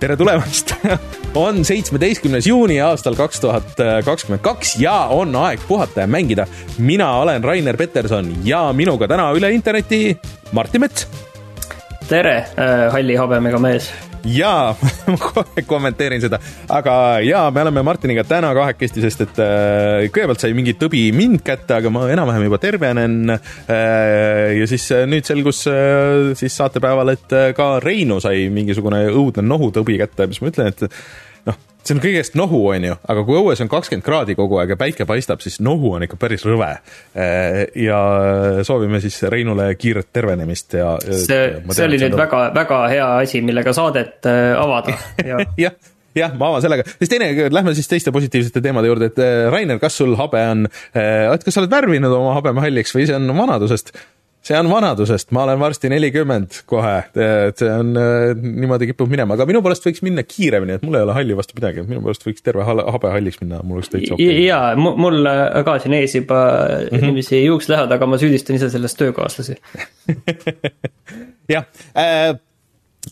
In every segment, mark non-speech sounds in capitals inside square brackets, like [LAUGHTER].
tere tulemast [LAUGHS] on seitsmeteistkümnes juuni aastal kaks tuhat kakskümmend kaks ja on aeg puhata ja mängida. mina olen Rainer Peterson ja minuga täna üle interneti Martin Mets. tere, äh, halli habemega mees jaa [LAUGHS] ma kohe kommenteerin seda, aga jaa, me oleme Martiniga täna kahekesti, sest et äh, kõigepealt sai mingi tõbi mind kätte, aga ma enam-vähem juba tervenen äh,. ja siis äh, nüüd selgus äh, siis saatepäeval, et äh, ka Reinu sai mingisugune õudne nohutõbi kätte, mis ma ütlen, et see on kõigest nohu, on ju, aga kui õues on kakskümmend kraadi kogu aeg ja päike paistab, siis nohu on ikka päris rõve. Äh, ja soovime siis Reinule kiiret tervenemist ja. see, see oli nüüd väga, väga hea asi, millega saadet äh, avada [LAUGHS] ja jah jah, ma avan sellega, siis teine, lähme siis teiste positiivsete teemade juurde, et äh, Rainer, kas sul habe on, et kas sa oled värvinud oma habeme halliks või see on vanadusest? See on vanadusest, ma olen varsti nelikümmend kohe, et see on äh, niimoodi kipub minema, aga minu poolest võiks minna kiiremini, et mul ei ole halli vastu midagi, minu poolest võiks terve habe halliks minna, mul oleks täitsa okei. Okay.. jaa, mul ka siin ees juba mm -hmm. niiviisi juuks lähevad, aga ma süüdistan ise selles töökaaslasi. [LAUGHS] Jah. Äh,,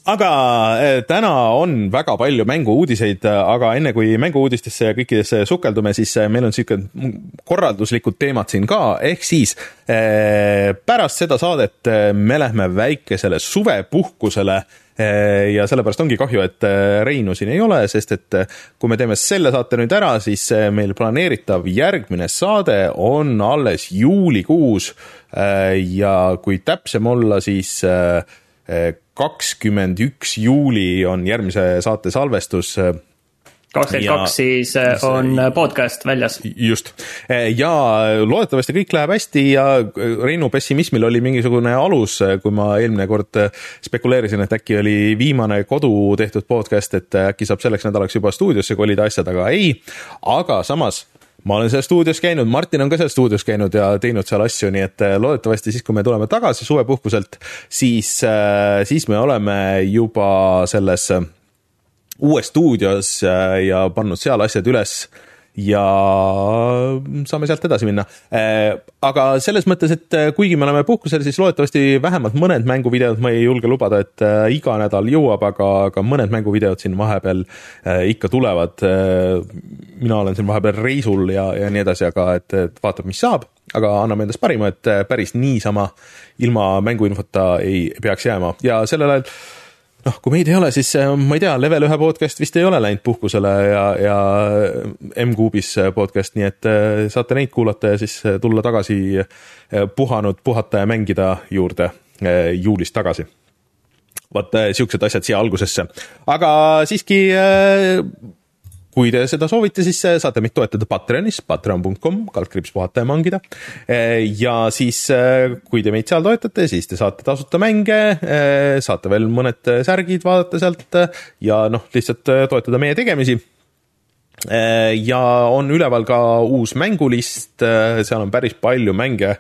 aga äh, täna on väga palju mängu-uudiseid, aga enne kui mängu-uudistesse ja kõikidesse sukeldume, siis äh, meil on niisugune korralduslikud teemad siin ka, ehk siis pärast seda saadet me lähme väikesele suvepuhkusele ja sellepärast ongi kahju, et Reinu siin ei ole, sest et kui me teeme selle saate nüüd ära, siis meil planeeritav järgmine saade on alles juulikuus. ja kui täpsem olla, siis kakskümmend üks juuli on järgmise saate salvestus kakskümmend kaks siis äh, on äh, podcast väljas. just, ja loodetavasti kõik läheb hästi ja Reinu pessimismil oli mingisugune alus, kui ma eelmine kord spekuleerisin, et äkki oli viimane kodu tehtud podcast, et äkki saab selleks nädalaks juba stuudiosse kolida asjad, aga ei. aga samas ma olen seal stuudios käinud, Martin on ka seal stuudios käinud ja teinud seal asju, nii et äh, loodetavasti siis, kui me tuleme tagasi suvepuhkuselt, siis, äh, siis me oleme juba selles äh, uues stuudios ja pannud seal asjad üles ja saame sealt edasi minna. Äh, aga selles mõttes, et äh, kuigi me oleme puhkusel, siis loodetavasti vähemalt mõned mänguvideod, ma ei julge lubada, et äh, iga nädal jõuab, aga, aga mõned mänguvideod siin vahepeal ikka tulevad. mina olen siin vahepeal reisul ja, ja nii edasi, aga et, et vaatab, mis saab, aga anname endast parima, et päris niisama ilma mänguinfota ei peaks jääma ja sellel ajal noh, kui meid ei ole, siis äh, ma ei tea, Level ühe podcast vist ei ole läinud puhkusele ja, ja M-Kuubis podcast, nii et saate neid kuulata ja siis tulla tagasi puhanud, puhata ja mängida juurde juulis tagasi. Vot siuksed asjad siia algusesse, aga siiski kui te seda soovite, siis äh, saate meid toetada Patreonis, patreon.com, kaldkriips puhata ja mangida. Äh, ja siis, äh, kui te meid seal toetate, siis te saate tasuta mänge, saate veel mõned särgid vaadata sealt ja noh, lihtsalt toetada meie tegemisi ja on üleval ka uus mängulist, seal on päris palju mänge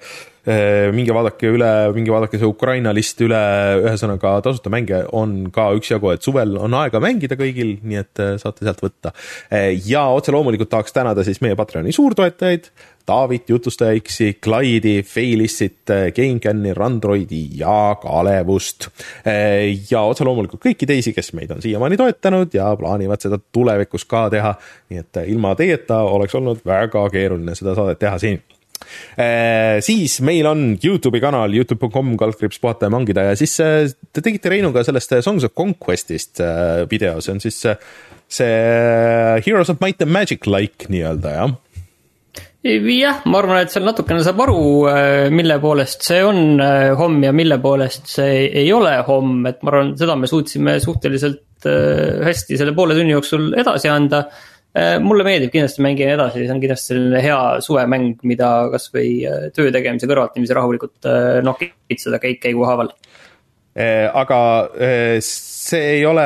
minge vaadake üle, minge vaadake see Ukraina list üle, ühesõnaga tasuta mänge on ka üksjagu, et suvel on aega mängida kõigil, nii et äh, saate sealt võtta. Äh, ja otse loomulikult tahaks tänada siis meie Patreoni suurtoetajaid, Taavit, Jutustaja X-i, Clyde'i, Failissit, GameCami, Randroidi ja Kalevust. ja otse loomulikult kõiki teisi, kes meid on siiamaani toetanud ja plaanivad seda tulevikus ka teha. nii et ilma teieta oleks olnud väga keeruline seda saadet teha siin Äh, siis meil on Youtube'i kanal, Youtube.com, kaldkriips puhata ja mangida ja siis äh, te tegite Reinuga sellest äh, Songs of Conquest'ist video, see on siis see Heroes of Might and Magic like nii-öelda, jah? jah, ma arvan, et seal natukene saab aru, mille poolest see on homm ja mille poolest see ei ole homm, et ma arvan, seda me suutsime suhteliselt hästi selle poole tunni jooksul edasi anda. Äh, mulle meeldib kindlasti mängida edasi, see on kindlasti selline hea suvemäng, mida kasvõi äh, töö tegemise kõrvalt niiviisi rahulikult äh, nokitseda käik käigu haaval. aga see ei ole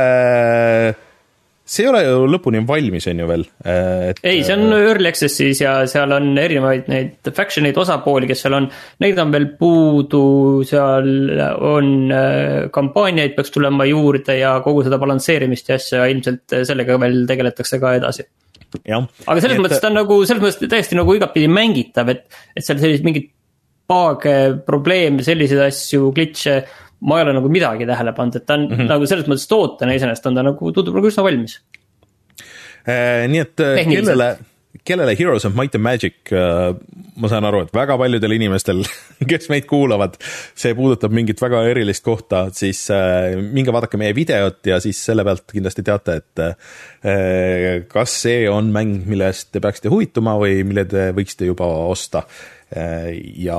see ei ole ju lõpuni valmis, on ju veel et.... ei, see on early access'is ja seal on erinevaid neid faction eid, osapooli, kes seal on. Neid on veel puudu, seal on äh, kampaaniaid peaks tulema juurde ja kogu seda balansseerimist ja asja ilmselt sellega veel tegeletakse ka edasi. Aga selles et... mõttes ta on nagu, selles mõttes täiesti nagu igatpidi mängitav, et, et seal sellised mingid bug'e, probleeme, selliseid asju, glitch'e. ma ei ole nagu midagi tähele pannud, et ta on mm -hmm. nagu selles mõttes tootena iseenesest on ta nagu, tundub nagu üsna valmis eh,. nii et kellele kellele Heroes of Might and Magic, äh, ma saan aru, et väga paljudel inimestel, [LAUGHS] kes meid kuulavad, see puudutab mingit väga erilist kohta, siis äh, minge vaadake meie videot ja siis selle pealt kindlasti teate, et äh, kas see on mäng, millest te peaksite huvituma või mille te võiksite juba osta. ja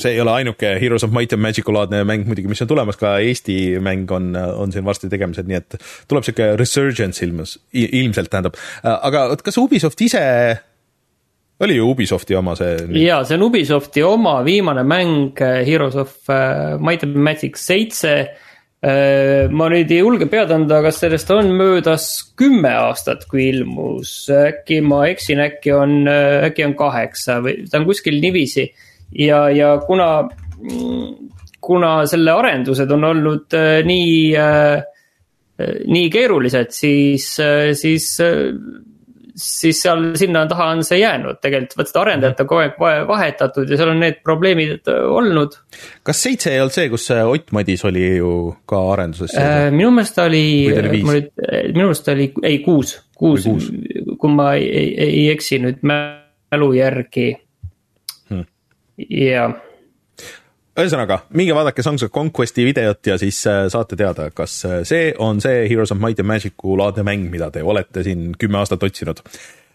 see ei ole ainuke Heroes of Might and Magic'u laadne mäng muidugi, mis on tulemas, ka Eesti mäng on, on siin varsti tegemisel, nii et tuleb sihuke resurgence ilmus, ilmselt tähendab. aga kas Ubisoft ise, oli ju Ubisofti oma see? jaa, see on Ubisofti oma viimane mäng Heroes of äh, Might and Magic seitse äh, ma nüüd ei julge pead anda, kas sellest on möödas kümme aastat, kui ilmus, äkki ma eksin, äkki on, äkki on kaheksa või ta on kuskil niiviisi ja, ja kuna, kuna selle arendused on olnud äh, nii, äh, nii keerulised, siis, äh, siis siis seal sinna taha on see jäänud. Tegelikult, vot seda arendajat on kogu aeg vahetatud ja seal on need probleemid olnud. kas seitse ei olnud see, kus Ott Madis oli ju ka arenduses äh,? minu meelest oli, minu meelest oli, ei kuus, kuus, kui ma ei, ei, ei eksi nüüd mälu järgi jah ühesõnaga, minge vaadake Songs of Conquest'i videot ja siis äh, saate teada, kas äh, see on see Heroes of Might and Magic'u laadne mäng, mida te olete siin kümme aastat otsinud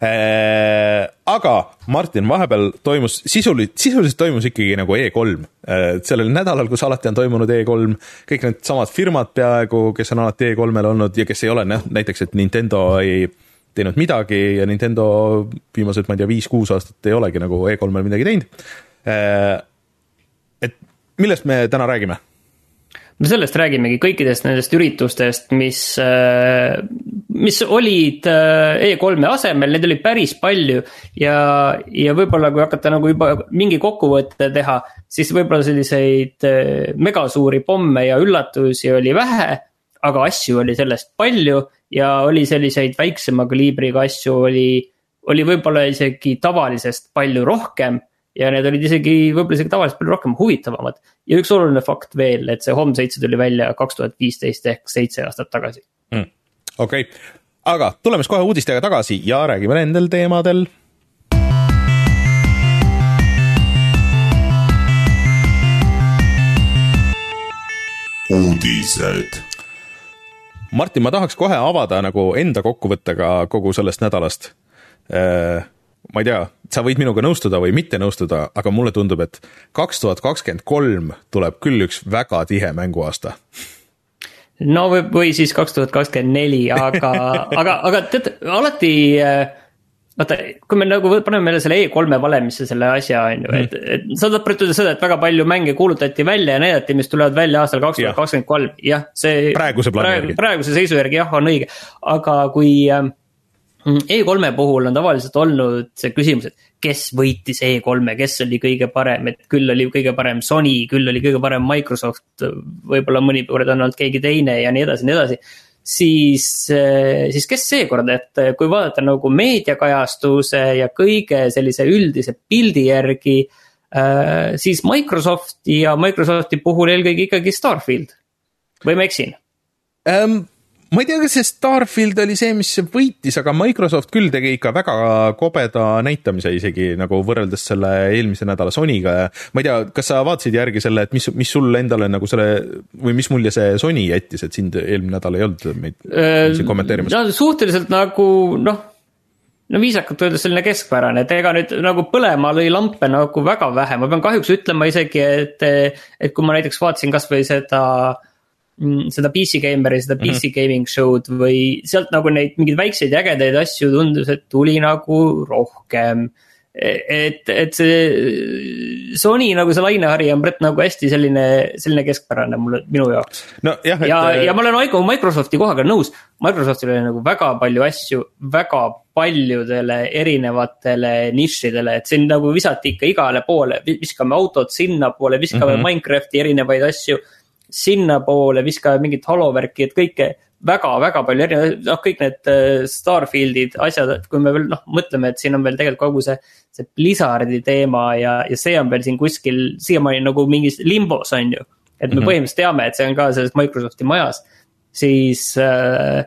äh,. aga Martin, vahepeal toimus sisuliselt, sisuliselt toimus ikkagi nagu E3 äh,. sellel nädalal, kus alati on toimunud E3, kõik needsamad firmad peaaegu, kes on alati E3-l olnud ja kes ei ole, noh näiteks, et Nintendo ei teinud midagi ja Nintendo viimased, ma ei tea, viis-kuus aastat ei olegi nagu E3-l midagi teinud et millest me täna räägime? me sellest räägimegi kõikidest nendest üritustest, mis, äh, mis olid äh, E3-e asemel, neid oli päris palju. ja, ja võib-olla kui hakata nagu juba mingi kokkuvõtte teha, siis võib-olla selliseid megasuuri pomme ja üllatusi oli vähe. aga asju oli sellest palju ja oli selliseid väiksema kaliibriga asju oli, oli võib-olla isegi tavalisest palju rohkem ja need olid isegi, võib-olla isegi tavaliselt palju rohkem huvitavamad. ja üks oluline fakt veel, et see Home seitse tuli välja kaks tuhat viisteist ehk seitse aastat tagasi mm.. okei okay., aga tuleme siis kohe uudistega tagasi ja räägime nendel teemadel. uudised. Martin, ma tahaks kohe avada nagu enda kokkuvõttega kogu sellest nädalast äh, ma ei tea, sa võid minuga nõustuda või mitte nõustuda, aga mulle tundub, et kaks tuhat kakskümmend kolm tuleb küll üks väga tihe mänguaasta no või, või siis kaks tuhat kakskümmend neli, aga [LAUGHS] aga, aga tead, alati äh, vaata, kui me nagu paneme meile selle E3-e valemisse selle asja, on ju, et, et sa tahad praegu ütelda seda, et väga palju mänge kuulutati välja ja näidati, mis tulevad välja aastal kaks tuhat kakskümmend kolm, jah, see. praeguse plaani järgi. praeguse seisu järgi jah, on õige, aga kui äh, E3-e puhul on tavaliselt olnud see küsimus, et kes võitis E3-e, kes oli kõige parem, et küll oli kõige parem Sony, küll oli kõige parem Microsoft. võib-olla mõni kord on olnud keegi teine ja nii edasi, nii edasi. siis, eh, siis kes seekord, et kui vaadata nagu meediakajastuse ja kõige sellise üldise pildi järgi. Eh, siis Microsofti ja Microsofti puhul eelkõige ikkagi Starfield või ma eksin um,? Ma ei tea, kas see Starfield oli see, mis võitis, aga Microsoft küll tegi ikka väga kobeda näitamise isegi nagu võrreldes selle eelmise nädala Sonyga ja ma ei tea, kas sa vaatasid järgi selle, et mis, mis sul endale nagu selle või mis mulje see Sony jättis, et sind eelmine nädal ei olnud meid äh, siin kommenteerimas? no suhteliselt nagu noh, no viisakalt öeldes selline keskpärane, et ega nüüd nagu põlema lõi lampe nagu väga vähe, ma pean kahjuks ütlema isegi, et, et kui ma näiteks vaatasin kasvõi seda äh, seda PC Gameri, seda PC mm -hmm. gaming show'd või sealt nagu neid mingeid väikseid ägedaid asju tundus, et tuli nagu rohkem. et, et see Sony nagu see lainehari on praegu nagu hästi selline, selline keskpärane mulle, minu jaoks no,. ja et..., ja, ja ma olen Microsofti kohaga nõus, Microsoftil oli nagu väga palju asju, väga paljudele erinevatele nišidele, et siin nagu visati ikka igale poole, viskame autod sinnapoole, viskame mm -hmm. Minecrafti erinevaid asju sinnapoole, viskame mingit holovärki, et kõike, väga-väga palju erinevaid, noh, kõik need äh, Starfieldid, asjad, et kui me veel noh, mõtleme, et siin on veel tegelikult kogu see. see Blizzardi teema ja, ja see on veel siin kuskil siiamaani nagu mingis limbos, on ju. et me mm -hmm. põhimõtteliselt teame, et see on ka selles Microsofti majas, siis äh,,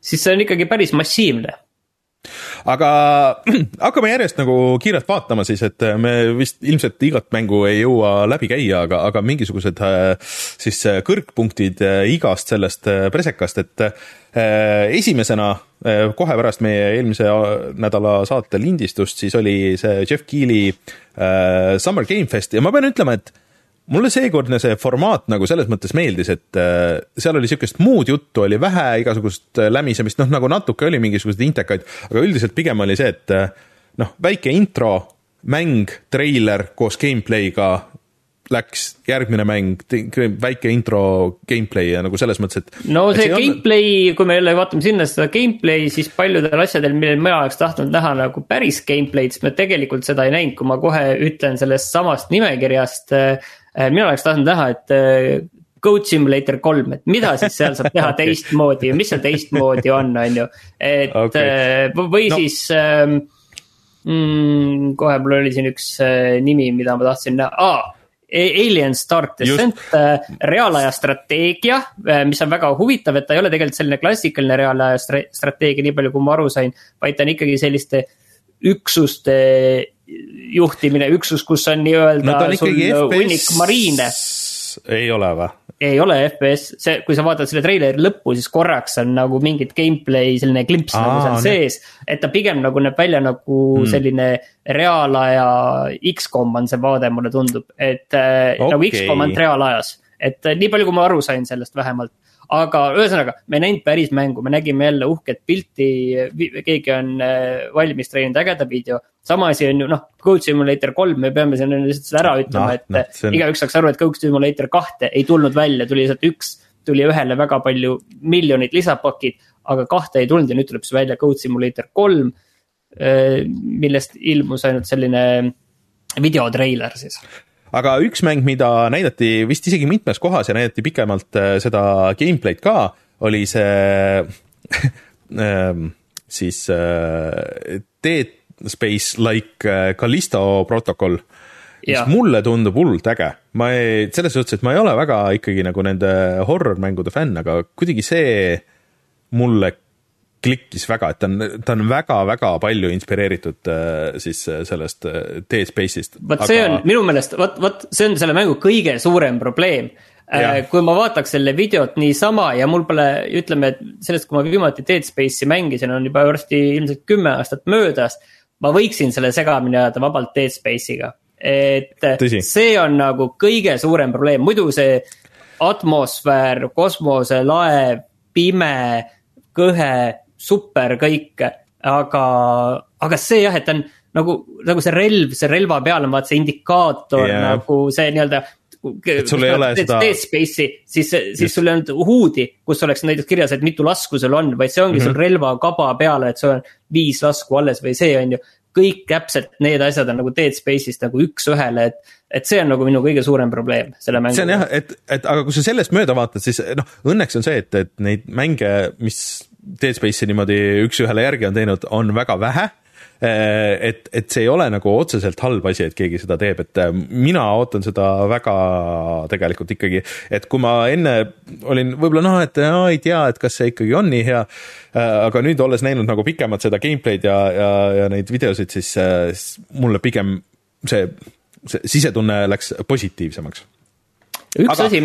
siis see on ikkagi päris massiivne aga [CLEARS THROAT] hakkame järjest nagu kiirelt vaatama siis, et me vist ilmselt igat mängu ei jõua läbi käia, aga, aga mingisugused äh, siis äh, kõrgpunktid äh, igast sellest presekast, et esimesena kohe pärast meie eelmise nädala saate lindistust, siis oli see Jeff Keeli Summer Game Fest ja ma pean ütlema, et mulle seekordne see formaat nagu selles mõttes meeldis, et äh, seal oli niisugust muud juttu, oli vähe igasugust äh, lämisemist, noh nagu natuke oli mingisuguseid intekaid, aga üldiselt pigem oli see, et äh, noh, väike intro, mäng, treiler koos gameplay'ga läks järgmine mäng, väike intro gameplay ja nagu selles mõttes, et. no see, see gameplay on..., kui me jälle vaatame sinna seda gameplay, siis paljudel asjadel, millel mina oleks tahtnud näha nagu päris gameplay'd, siis me tegelikult seda ei näinud, kui ma kohe ütlen sellest samast nimekirjast Äh, mina oleks tahtnud näha, et äh, Goat Simulator kolm, et mida siis seal saab teha [LAUGHS] okay. teistmoodi ja mis seal teistmoodi on, on ju. et okay. Äh, või no. siis ähm, mm, kohe mul oli siin üks nimi, mida ma tahtsin näha ah,. Alien Start Descent, reaalaja strateegia, mis on väga huvitav, et ta ei ole tegelikult selline klassikaline reaalaja strateegia, nii palju kui ma aru sain. vaid ta on ikkagi selliste üksuste juhtimine, üksus, kus on nii-öelda no, sul hunnik mariine. ei ole või? ei ole FPS, see, kui sa vaatad selle treileri lõppu, siis korraks on nagu mingit gameplay selline klimps Aa, nagu seal ne. sees. et ta pigem nagu näeb välja nagu mm. selline reaalaja X-kom on see vaade, mulle tundub, et okay. Äh, nagu X-kom on reaalajas. et äh, nii palju, kui ma aru sain sellest vähemalt aga ühesõnaga, me ei näinud päris mängu, me nägime jälle uhket pilti, keegi on äh, valmis treeninud ägeda video. sama asi on ju noh, Code Simulator kolm, me peame siin lihtsalt seda ära ütlema no,, et no, on... igaüks saaks aru, et Code Simulator kahte ei tulnud välja, tuli lihtsalt üks. tuli ühele väga palju miljonid lisapakid, aga kahte ei tulnud ja nüüd tuleb siis välja Code Simulator kolm. Äh, millest ilmus ainult selline videotreiler siis aga üks mäng, mida näidati vist isegi mitmes kohas ja näidati pikemalt äh, seda gameplay'd ka, oli see [LAUGHS] ähm, siis äh, Dead Space like äh, Callisto protokoll mis ja. mulle tundub hullult äge. ma ei, selles suhtes, et ma ei ole väga ikkagi nagu nende horror-mängude fänn, aga kuidagi see mulle klikkis väga, et ta on, ta on väga-väga palju inspireeritud äh, siis äh, sellest äh, Dead Space'ist. vot aga... see on minu meelest, vot, vot see on selle mängu kõige suurem probleem. kui ma vaataks selle videot niisama ja mul pole, ütleme, et sellest, kui ma viimati Dead Space'i mängisin, on juba varsti ilmselt kümme aastat möödas. ma võiksin selle segamini ajada vabalt Dead Space'iga, et Tõsi. see on nagu kõige suurem probleem, muidu see atmosfäär, kosmoselaev, pime, kõhe super kõik, aga, aga see jah, et ta on nagu, nagu see relv, see relva peal on vaata see indikaator yeah. nagu see nii-öelda et sul ei ole seda. Dead Space'i, siis, siis sul ei olnud huudi, kus oleks näiteks kirjas, et mitu lasku sul on, vaid see ongi mm -hmm. sul relvakaba peal, et sul on viis lasku alles või see on ju. kõik täpselt need asjad on nagu Dead Space'ist nagu üks-ühele, et, et see on nagu minu kõige suurem probleem selle mänguga. see on jah, et, et aga kui sa sellest mööda vaatad, siis noh, õnneks on see, et, et neid mänge, mis Dead Space'i niimoodi üks-ühele järgi on teinud, on väga vähe. Eh, et, et see ei ole nagu otseselt halb asi, et keegi seda teeb, et eh, mina ootan seda väga tegelikult ikkagi, et kui ma enne olin võib-olla noh, et no, ei tea, et kas see ikkagi on nii hea, eh, aga nüüd olles näinud nagu pikemalt seda gameplay'd ja, ja, ja neid videosid, siis, siis mulle pigem see, see sisetunne läks positiivsemaks. üks aga... asi,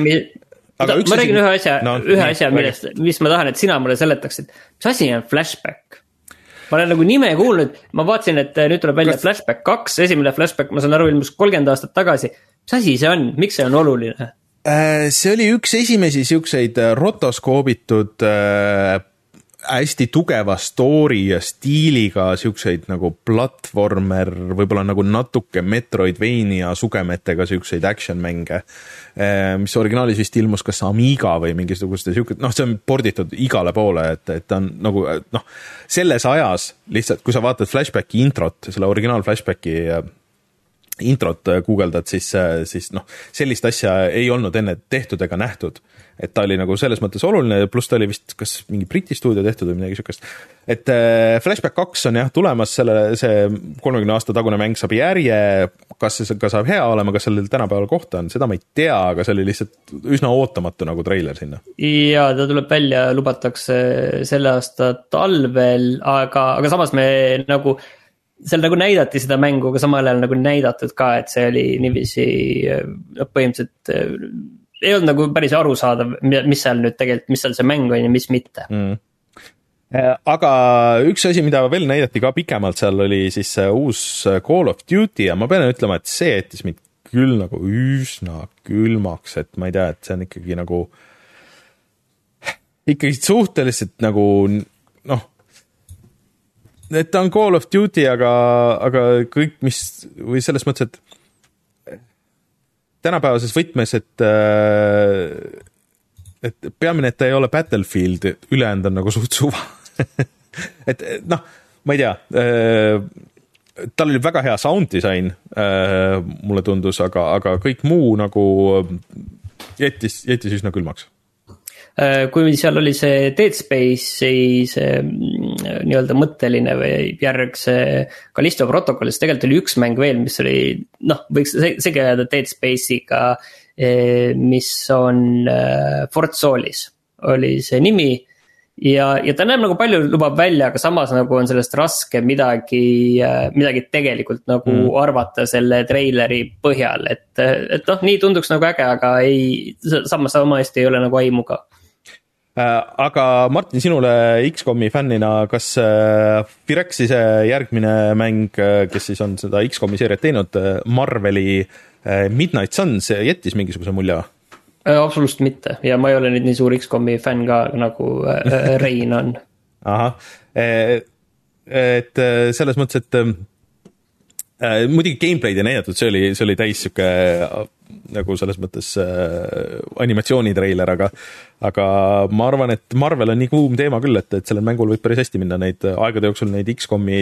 aga üks ma räägin ühe asja no,, ühe nii, asja, millest, mis ma tahan, et sina mulle seletaksid. mis asi on flashback? ma olen nagu nime kuulnud, ma vaatasin, et äh, nüüd tuleb välja Kas... Flashback kaks, esimene Flashback, ma saan aru, ilmus kolmkümmend aastat tagasi. mis asi see on, miks see on oluline? Äh, see oli üks esimesi siukseid äh, rotoskoobitud hästi tugeva story ja stiiliga siukseid nagu platvormer, võib-olla nagu natuke Metroidvania sugemetega siukseid action mänge. Eh, mis originaalis vist ilmus kas Amiga või mingisuguste siuke, noh, see on porditud igale poole, et, et ta on nagu noh, selles ajas lihtsalt, kui sa vaatad Flashbacki introt, selle originaal Flashbacki introt guugeldad, siis, siis noh, sellist asja ei olnud enne tehtud ega nähtud et ta oli nagu selles mõttes oluline, pluss ta oli vist kas mingi Briti stuudio tehtud või midagi siukest. et äh, Flashback kaks on jah tulemas, selle, see kolmekümne aasta tagune mäng saab järje, kas see ka saab hea olema, kas sellel tänapäeval kohta on, seda ma ei tea, aga see oli lihtsalt üsna ootamatu nagu treiler sinna. ja ta tuleb välja, lubatakse selle aasta talvel, aga, aga samas me nagu seal nagu näidati seda mängu, aga samal ajal nagu näidatud ka, et see oli niiviisi noh, põhimõtteliselt ei olnud nagu päris arusaadav, mis seal nüüd tegelikult, mis seal see mäng on ja mis mitte. Mm. Äh, aga üks asi, mida veel näidati ka pikemalt seal oli siis uus Call of Duty ja ma pean ütlema, et see jättis mind küll nagu üsna külmaks, et ma ei tea, et see on ikkagi nagu, ikkagi suhteliselt nagu noh, et ta on Call of Duty, aga, aga kõik, mis või selles mõttes, et tänapäevases võtmes, et äh, et peamine, et ta ei ole Battlefield, ülejäänud on nagu suht suva. [LAUGHS] Et noh, ma ei tea, äh, tal oli väga hea sound disain, äh, mulle tundus, aga, aga kõik muu nagu jättis, jättis üsna külmaks kui seal oli see Dead Space'i see mm, nii-öelda mõtteline või järg, see Callisto protokoll, siis tegelikult oli üks mäng veel, mis oli noh, võiks segi ajada Dead Space'iga, eh, mis on äh, Fort Solis oli see nimi ja, ja ta näeb nagu palju lubab välja, aga samas nagu on sellest raske midagi, äh, midagi tegelikult nagu mm. arvata selle treileri põhjal, et, et noh, nii tunduks nagu äge, aga ei, samas sama hästi ei ole nagu aimu ka Äh, aga Martin, sinule X-komi fännina, kas äh, Firexise järgmine mäng, äh, kes siis on seda X-komi seeriat teinud, Marveli Midnight Suns jättis mingisuguse mulje? absoluutselt mitte ja ma ei ole nüüd nii suur X-komi fänn ka nagu Rein on. [LAUGHS] ahah, et selles mõttes, et muidugi gameplay'd ei näidatud, see oli, see oli täis sihuke nagu selles mõttes äh, animatsioonitreiler, aga aga ma arvan, et Marvel on nii kuum teema küll, et, et sellel mängul võib päris hästi minna, neid aegade jooksul neid X-komi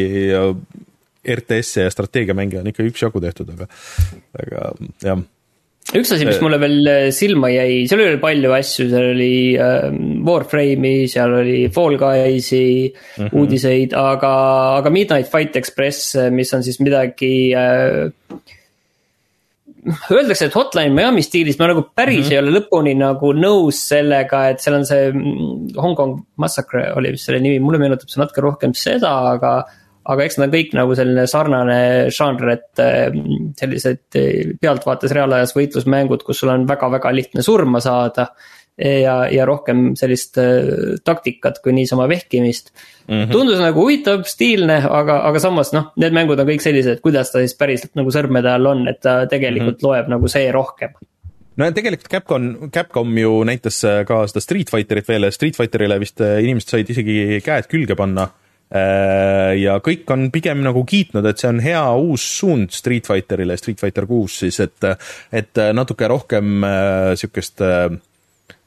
RTS-e ja strateegiamänge on ikka üksjagu tehtud, aga, aga jah üks asi, mis mulle veel äh, silma jäi, seal oli palju asju, seal oli äh, Warframe'i, seal oli Fall Guysi mm -hmm. uudiseid, aga, aga Midnight Fight Express, mis on siis midagi äh, öeldakse, et Hotline Miami stiilis, ma nagu päris mm -hmm. ei ole lõpuni nagu nõus sellega, et seal on see mm, Hongkong Massacre oli vist selle nimi, mulle meenutab see natuke rohkem seda, aga. Aga eks nad kõik nagu selline sarnane žanr, et mm, sellised eh, pealtvaates reaalajas võitlusmängud, kus sul on väga-väga lihtne surma saada ja, ja rohkem sellist äh, taktikat kui niisama vehkimist mm. -hmm. tundus nagu huvitav, stiilne, aga, aga samas noh, need mängud on kõik sellised, kuidas ta siis päriselt nagu sõrmede all on, et ta tegelikult mm -hmm. loeb nagu see rohkem no tegelikult Capcom, Capcom ju näitas äh, ka seda Street Fighterit veel Street Fighterile vist äh, inimesed said isegi käed külge panna. Ja kõik on pigem nagu kiitnud, et see on hea uus suund Street Fighterile, Street Fighter kuus siis, et, et natuke rohkem sihukest äh,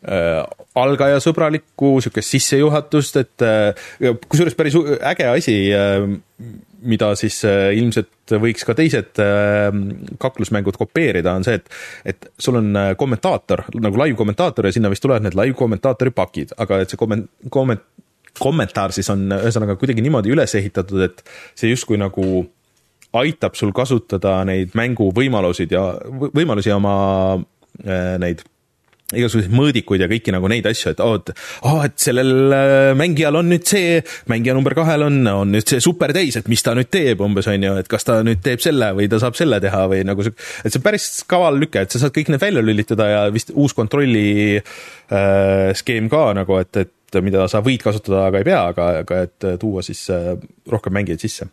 äh, algajasõbralikku sihukest sissejuhatust, et äh, kusjuures päris äge asi äh,, mida siis äh, ilmselt võiks ka teised äh, kaklusmängud kopeerida, on see, et et sul on äh, kommentaator, nagu live-kommentaator ja sinna vist tulevad need live-kommentaatori pakid, aga et see komment-, komment-, kommentaar siis on ühesõnaga kuidagi niimoodi üles ehitatud, et see justkui nagu aitab sul kasutada neid mänguvõimalusid ja võimalusi oma äh, neid igasuguseid mõõdikuid ja kõiki nagu neid asju, et oo, et oh, et sellel äh, mängijal on nüüd see, mängija number kahel on, on nüüd see supertäis, et mis ta nüüd teeb umbes, on ju, et kas ta nüüd teeb selle või ta saab selle teha või nagu see, et see on päris kaval lüke, et sa saad kõik need välja lülitada ja vist uus kontrolli äh, skeem ka nagu, et, et mida sa võid kasutada, aga ei pea, aga, aga et tuua siis äh, rohkem mängijaid sisse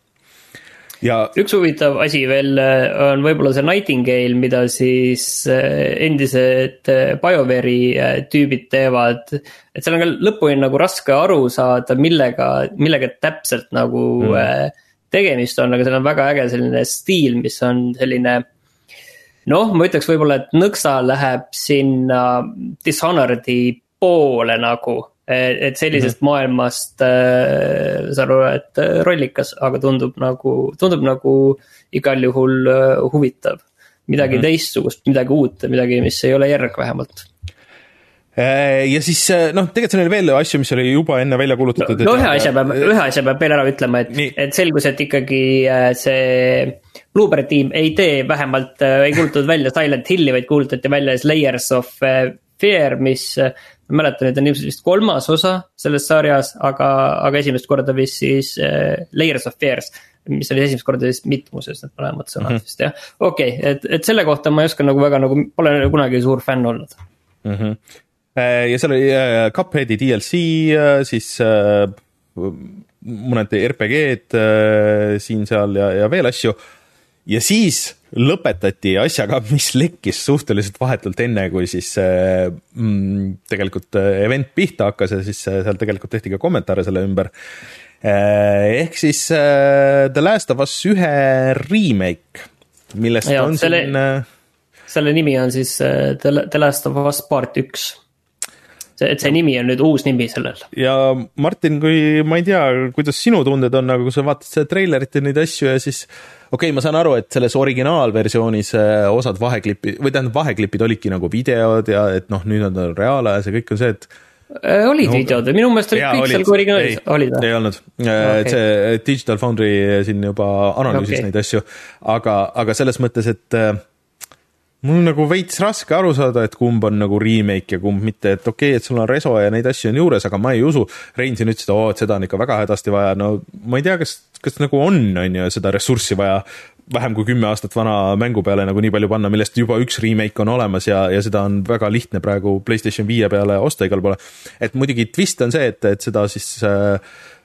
ja üks huvitav asi veel äh, on võib-olla see Nightingale, mida siis äh, endised äh, BioWare'i tüübid teevad. et seal on ka lõpuni nagu raske aru saada, millega, millega täpselt nagu mm. tegemist on, aga seal on väga äge selline stiil, mis on selline noh, ma ütleks võib-olla, et nõksa läheb sinna Dishonored'i poole nagu et sellisest mm -hmm. maailmast äh,, saan aru, et äh, rollikas, aga tundub nagu, tundub nagu igal juhul äh, huvitav. midagi mm -hmm. teistsugust, midagi uut, midagi, mis ei ole järg vähemalt Äh, ja siis äh, noh, tegelikult seal oli veel asju, mis oli juba enne välja kuulutatud. no, no ühe asja peab, ühe asja peab veel ära ütlema, et, et selgus, et ikkagi äh, see Blueberry tiim ei tee vähemalt, ei kuulutatud välja Silent Hilli, vaid kuulutati välja siis Layers of Fear, mis. ma mäletan, et on ilmselt vist kolmas osa selles sarjas, aga, aga esimest korda vist siis Layers of Fears mis oli esimest korda siis mitmuses, need mõlemad sõnad mm -hmm. vist jah, okei okay,, et, et selle kohta ma ei oska nagu väga nagu, pole kunagi suur fänn olnud mm. -hmm Äh, ja seal oli äh, Cupheadi DLC, äh, siis mõned RPG-d siin-seal ja, ja veel asju. ja siis lõpetati asjaga, mis lekkis suhteliselt vahetult enne, kui siis mm, tegelikult event pihta hakkas ja siis seal tegelikult tehti ka kommentaare selle ümber. ehk siis The Last of Us ühe remake, millest ja, on selle, siin. selle nimi on siis The Last of Us part üks see, et see nimi on nüüd uus nimi sellel. ja Martin, kui ma ei tea, kuidas sinu tunded on, aga kui sa vaatad seda treilerit ja neid asju ja siis okei okay,, ma saan aru, et selles originaalversioonis äh, osad vaheklipid või tähendab, vaheklipid olidki nagu videod ja et noh, nüüd on reaalajas ja kõik on see, et äh, olid no, videod, minu meelest olid kõik olid, seal kui originaalis, olid või? ei olnud äh, okay., et see Digital Foundry siin juba analüüsis okay. neid asju, aga, aga selles mõttes, et mul nagu veits raske aru saada, et kumb on nagu remake ja kumb mitte, et okei okay,, et sul on reso ja neid asju on juures, aga ma ei usu. Rein siin ütles, et oo, et seda on ikka väga hädasti vaja, no ma ei tea, kas, kas nagu on, on ju, seda ressurssi vaja vähem kui kümme aastat vana mängu peale nagu nii palju panna, millest juba üks remake on olemas ja, ja seda on väga lihtne praegu Playstation viie peale osta igal pool. et muidugi twist on see, et, et seda siis äh,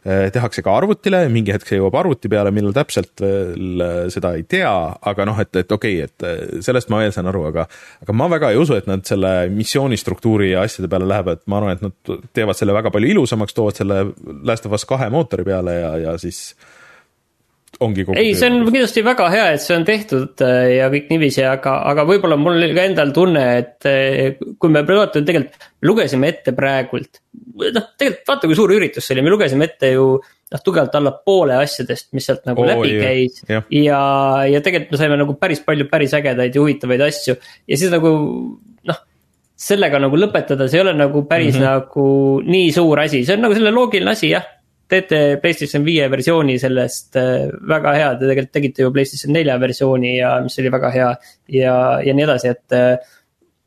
tehakse ka arvutile, mingi hetk see jõuab arvuti peale, millal täpselt veel eh, seda ei tea, aga noh, et, et okei okay,, et eh, sellest ma veel saan aru, aga aga ma väga ei usu, et nad selle missiooni struktuuri ja asjade peale lähevad, ma arvan, et nad teevad selle väga palju ilusamaks, toovad selle Last of Us kahe mootori peale ja, ja siis ongi kogu ei, see on kindlasti väga hea, et see on tehtud äh, ja kõik niiviisi, aga, aga võib-olla mul oli ka endal tunne, et äh, kui me vaatame tegelikult, lugesime ette praegult. noh, tegelikult vaata, kui suur üritus see oli, me lugesime ette ju noh, tugevalt alla poole asjadest, mis sealt nagu oh, läbi jah, käis. ja, ja, ja tegelikult me saime nagu päris palju päris ägedaid ja huvitavaid asju ja siis nagu noh sellega nagu lõpetada, see ei ole nagu päris mm -hmm. nagu nii suur asi, see on nagu selle loogiline asi jah teete PlayStation viie versiooni sellest äh, väga hea, te tegelikult tegite ju PlayStation nelja versiooni ja mis oli väga hea ja, ja nii edasi, et. Äh,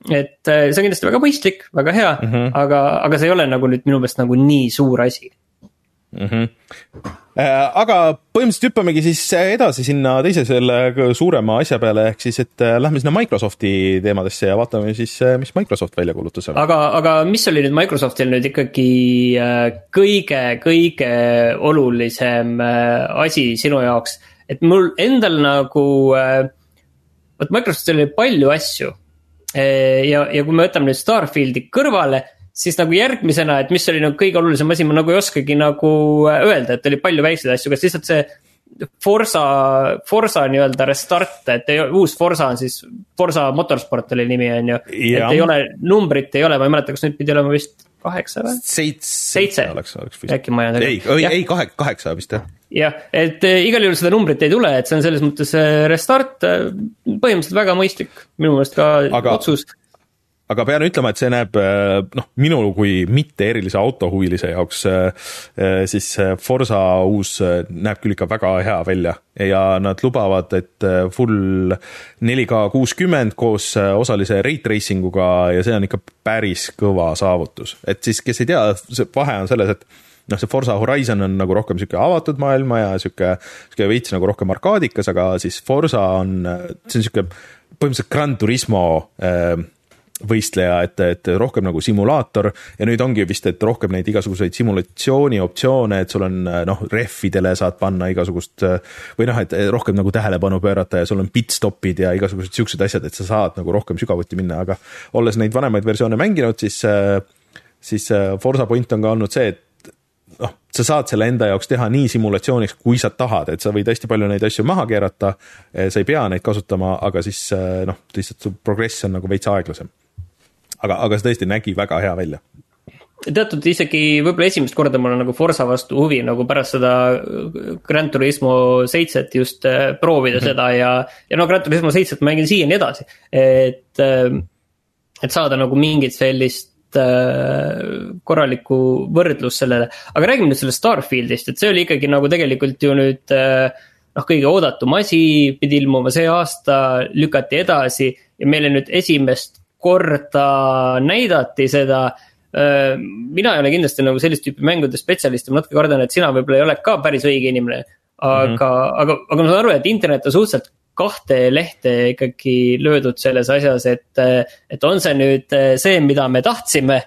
et äh, see on kindlasti väga mõistlik, väga hea mm, -hmm. aga, aga see ei ole nagu nüüd minu meelest nagu nii suur asi mm. -hmm. aga põhimõtteliselt hüppamegi siis edasi sinna teise selle suurema asja peale, ehk siis, et äh, lähme sinna Microsofti teemadesse ja vaatame siis, äh, mis Microsoft välja kuulutas. aga, aga mis oli nüüd Microsoftil nüüd ikkagi kõige, kõige olulisem asi sinu jaoks, et mul endal nagu, vot Microsoftil oli palju asju ja, ja kui me võtame nüüd Starfieldi kõrvale siis nagu järgmisena, et mis oli nagu kõige olulisem asi, ma nagu ei oskagi nagu äh, öelda, et oli palju väikseid asju, kas lihtsalt see. Forsa, Forsa nii-öelda restart, et ei, uus Forsa on siis, Forsa Motorsport oli nimi, on ju. et ei ole, numbrit ei ole, ma ei mäleta, kas nüüd pidi olema vist kaheksa või? seitse, seitse oleks, oleks vist. äkki ma ei tea. ei, ei, ei kahe, kaheksa vist jah. jah, et äh, igal juhul seda numbrit ei tule, et see on selles mõttes äh, restart, põhimõtteliselt väga mõistlik, minu meelest ka Aga... otsus aga pean ütlema, et see näeb äh, noh, minu kui mitte erilise autohuvilise jaoks äh, äh, siis Forsa uus näeb küll ikka väga hea välja. Ja nad lubavad, et full 4K kuuskümmend koos osalise rate racing uga ja see on ikka päris kõva saavutus, et siis, kes ei tea, see vahe on selles, et noh, see Forsa Horizon on nagu rohkem sihuke avatud maailma ja sihuke, sihuke veits nagu rohkem arkaadikas, aga siis Forsa on, see on sihuke põhimõtteliselt Gran Turismo äh, võistleja, et, et rohkem nagu simulaator. Ja nüüd ongi vist, et rohkem neid igasuguseid simulatsiooni optsioone, et sul on noh, rehvidele saad panna igasugust või noh, et rohkem nagu tähelepanu pöörata ja sul on pitstopid ja igasugused siuksed asjad, et sa saad nagu rohkem sügavuti minna, aga olles neid vanemaid versioone mänginud, siis, siis Forsa point on ka olnud see, et noh, sa saad selle enda jaoks teha nii simulatsiooniks, kui sa tahad, et sa võid hästi palju neid asju maha keerata. sa ei pea neid kasutama, aga siis noh, lihtsalt su progress on nagu veits aeglasem aga, aga see tõesti nägi väga hea välja. Teatud isegi võib-olla esimest korda mul on nagu Forsa vastu huvi nagu pärast seda Grand Turismo seitset just äh, proovida mm -hmm. seda ja, ja no Grand Turismo seitset mängin siiani edasi, et, äh, et saada nagu mingit sellist korralikku võrdlust sellele, aga räägime nüüd sellest Starfieldist, et see oli ikkagi nagu tegelikult ju nüüd noh, kõige oodatum asi, pidi ilmuma see aasta, lükati edasi ja meile nüüd esimest korda näidati seda mina ei ole kindlasti nagu sellist tüüpi mängude spetsialist ja ma natuke kardan, et sina võib-olla ei ole ka päris õige inimene. aga mm, -hmm. aga, aga ma saan aru, et internet on suhteliselt kahte lehte ikkagi löödud selles asjas, et, et on see nüüd see, mida me tahtsime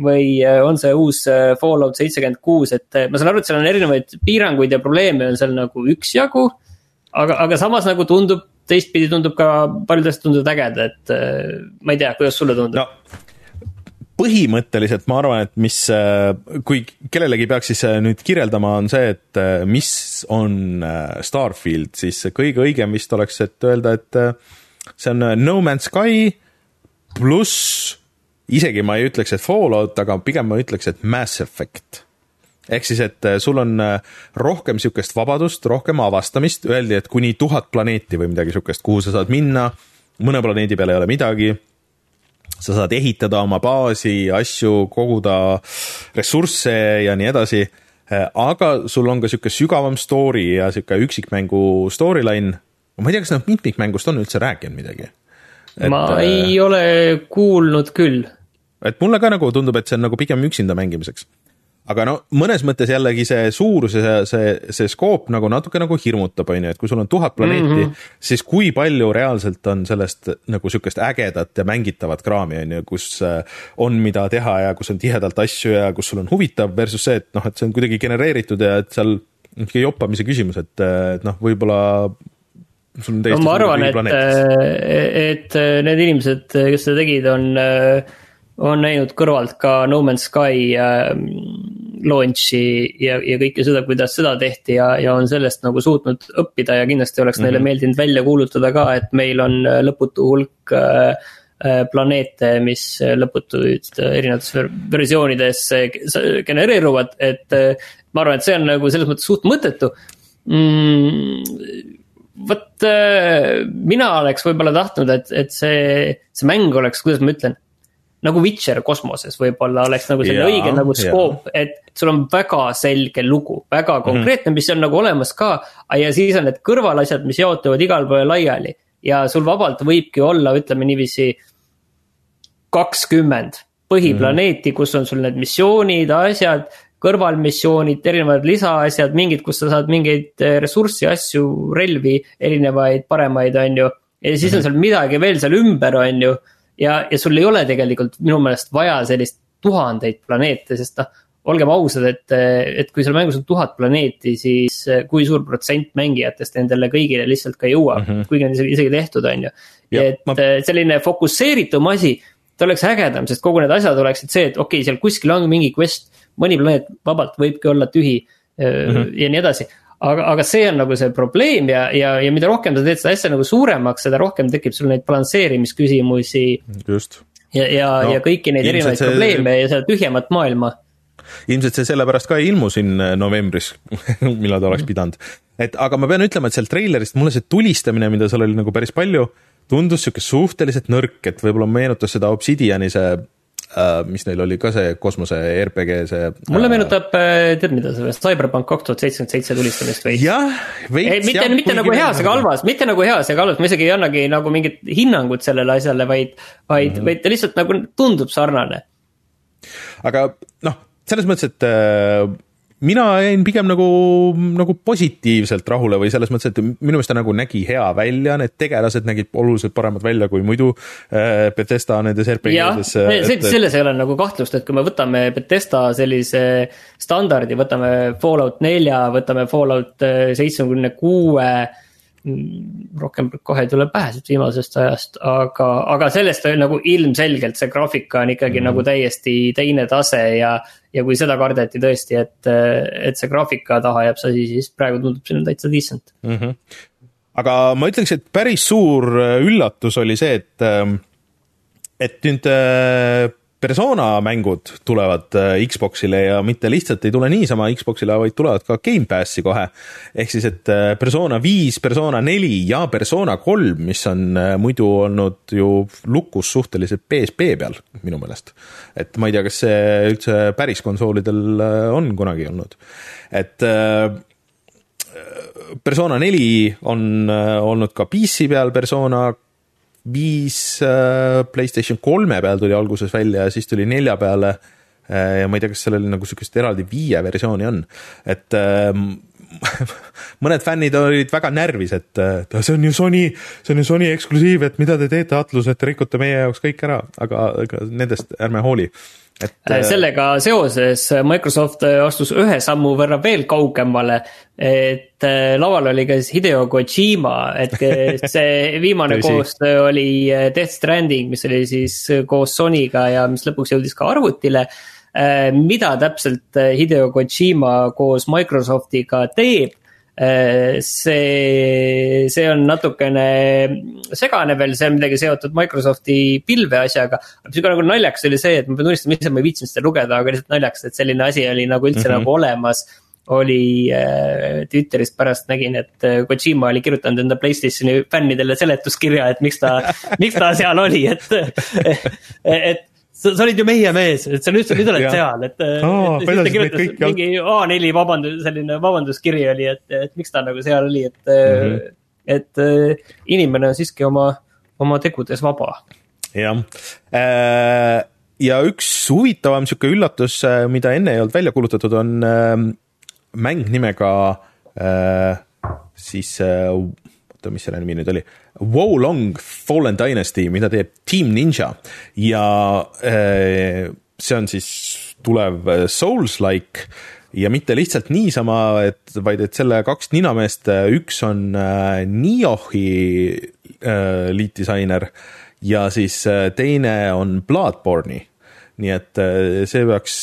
või on see uus Fallout seitsekümmend kuus, et ma saan aru, et seal on erinevaid piiranguid ja probleeme on seal nagu üksjagu. aga, aga samas nagu tundub, teistpidi tundub ka paljud asjad tunduvad ägedad, et ma ei tea, kuidas sulle tundub no.? põhimõtteliselt ma arvan, et mis, äh, kui kellelegi peaks siis äh, nüüd kirjeldama, on see, et äh, mis on Starfield, siis kõige õigem vist oleks, et öelda, et see on No Man's Sky pluss, isegi ma ei ütleks, et Fallout, aga pigem ma ütleks, et Mass Effect ehk siis, et sul on rohkem niisugust vabadust, rohkem avastamist, öeldi, et kuni tuhat planeeti või midagi niisugust, kuhu sa saad minna, mõne planeedi peal ei ole midagi sa saad ehitada oma baasi, asju, koguda ressursse ja nii edasi. aga sul on ka sihuke sügavam story ja sihuke üksikmängu storyline. ma ei tea, kas nad mitmikmängust on üldse rääkinud midagi? ma ei äh, ole kuulnud küll. et mulle ka nagu tundub, et see on nagu pigem üksinda mängimiseks aga no mõnes mõttes jällegi see suurus ja see, see, see skoop nagu natuke nagu hirmutab, on ju, et kui sul on tuhat planeeti mm, -hmm. siis kui palju reaalselt on sellest nagu sihukest ägedat ja mängitavat kraami, on ju, kus äh, on, mida teha ja kus on tihedalt asju ja kus sul on huvitav versus see, et noh, et see on kuidagi genereeritud ja et seal niisugune joppamise küsimus, et, et noh, võib-olla sul on täiesti no, ma arvan, et, et need inimesed, kes seda tegid, on on näinud kõrvalt ka No Man's Sky äh, launch'i ja, ja kõike seda, kuidas seda tehti ja, ja on sellest nagu suutnud õppida ja kindlasti oleks mm -hmm. neile mhm. meeldinud välja kuulutada ka, et meil on äh, lõputu hulk äh, äh, planeete, mis lõputuid erinevates versioonides genereeruvad, et äh, ma arvan, et see on nagu selles mõttes suht mõttetu mm, vot äh, mina oleks võib-olla tahtnud, et, et see, see mäng oleks, kuidas ma ütlen nagu Witcher kosmoses võib-olla oleks nagu selline õige nagu skoop, et sul on väga selge lugu, väga mhm. konkreetne mm, -hmm. mis on nagu olemas ka. ja siis on need kõrvalasjad, mis jaotuvad igal pool laiali ja sul vabalt võibki olla, ütleme niiviisi. kakskümmend põhiplaneeti mm, -hmm. kus on sul need missioonid, asjad, kõrvalmissioonid, erinevad lisaasjad, mingid, kus sa saad mingeid ressurssi, asju, relvi, erinevaid paremaid, on ju. ja siis mm -hmm. on mhm. seal midagi veel seal ümber, on ju ja, ja sul ei ole tegelikult minu meelest vaja sellist tuhandeid planeete, sest noh, olgem ausad, et, et kui seal mängus on tuhat planeeti, siis kui suur protsent mängijatest nendele kõigile lihtsalt ka jõuab mm, -hmm. kuigi on isegi, isegi tehtud, on ju. et ma... selline fokusseeritum asi, ta oleks ägedam, sest kogu need asjad oleksid see, et okei okay,, seal kuskil on mingi quest, mõni planeet vabalt võibki olla tühi mm -hmm. ja nii edasi aga, aga see on nagu see probleem ja, ja, ja mida rohkem sa teed seda asja nagu suuremaks, seda rohkem tekib sul neid balansseerimisküsimusi. just. ja, ja no,, ja kõiki neid erinevaid see... probleeme ja seda tühjemat maailma. ilmselt see sellepärast ka ei ilmu siin äh, novembris [LAUGHS] millal ta oleks pidanud. et aga ma pean ütlema, et seal treilerist mulle see tulistamine, mida seal oli nagu päris palju, tundus sihuke suhteliselt nõrk, et võib-olla meenutas seda Obsidiani see mis neil oli ka see kosmose RPG, see. mulle uh, meenutab, äh, tead mida sellest Cyberpunk kaks tuhat seitsekümmend seitse tulistamist veits. jah, veits. mitte, mitte nagu heas ega halvas, mitte nagu heas ega halvas, ma isegi ei annagi nagu mingit hinnangut sellele asjale, vaid, vaid mm, -hmm. vaid ta lihtsalt nagu tundub sarnane. aga noh, selles mõttes, et äh, mina jäin pigem nagu, nagu positiivselt rahule või selles mõttes, et minu meelest ta nagu nägi hea välja, need tegelased nägid oluliselt paremad välja kui muidu äh, Betesta nendes RPG-des. et... selles ei ole nagu kahtlust, et kui me võtame Betesta sellise standardi, võtame Fallout nelja, võtame Fallout äh, seitsmekümne kuue rohkem kohe ei tule pähe siit viimasest ajast, aga, aga sellest nagu ilmselgelt see graafika on ikkagi mm. nagu täiesti teine tase ja. ja kui seda kardeti tõesti, et, et see graafika taha jääb see asi, siis praegu tundub selline täitsa decent mm. -hmm. aga ma ütleks, et päris suur üllatus oli see, et, et nüüd persona mängud tulevad Xbox'ile ja mitte lihtsalt ei tule niisama Xbox'ile, vaid tulevad ka Gamepassi kohe. ehk siis, et persona viis, persona neli ja persona kolm, mis on muidu olnud ju lukus suhteliselt PSP peal minu meelest. et ma ei tea, kas see üldse päris konsoolidel on kunagi olnud, et persona neli on olnud ka PC peal, persona viis äh, Playstation kolme peal tuli alguses välja ja siis tuli nelja peale. Äh, ja ma ei tea, kas sellel nagu sihukest eraldi viie versiooni on, et ähm, [LAUGHS] mõned fännid olid väga närvis, et see on ju Sony, see on ju Sony eksklusiiv, et mida te teete, Atlus, et te rikute meie jaoks kõik ära, aga, aga nendest ärme hooli et äh, sellega seoses Microsoft astus ühe sammu võrra veel kaugemale. et äh, laual oli ka siis Hideo Kojima, et see [LAUGHS] viimane koostöö oli äh, Death Stranding, mis oli siis koos Sonyga ja mis lõpuks jõudis ka arvutile. mida täpselt Hideo Kojima koos Microsoftiga teeb, Äh, see, see on natukene segane veel, see on midagi seotud Microsofti pilve asjaga. aga sihuke nagu naljakas oli see, et ma pean tunnistama, ise ma ei viitsinud seda lugeda, aga lihtsalt naljakas, et selline asi oli nagu üldse mm -hmm. nagu olemas oli äh, Twitterist pärast nägin, et äh, Kojima oli kirjutanud enda Playstationi fännidele seletuskirja, et miks ta [LAUGHS] miks ta seal oli, et et sa, sa olid ju meie mees, et sa nüüd, nüüd oled seal, et oh,. mingi A4 vabandus, selline vabanduskiri oli, et, et miks ta nagu seal oli, et mm, -hmm. et äh, inimene on siiski oma, oma tegudes vaba. jah äh,, ja üks huvitavam sihuke üllatus, äh, mida enne ei olnud välja kuulutatud, on äh, mäng nimega äh, siis äh, oota, mis selle nimi nüüd oli, Wolong Fallen Dynasty, mida teeb Team Ninja. Ja äh, see on siis tulev äh, Souls-like ja mitte lihtsalt niisama, et vaid et selle kaks ninameest, äh, üks on Niohi liitdisainer ja siis teine on Bloodborne'i. Nii et see peaks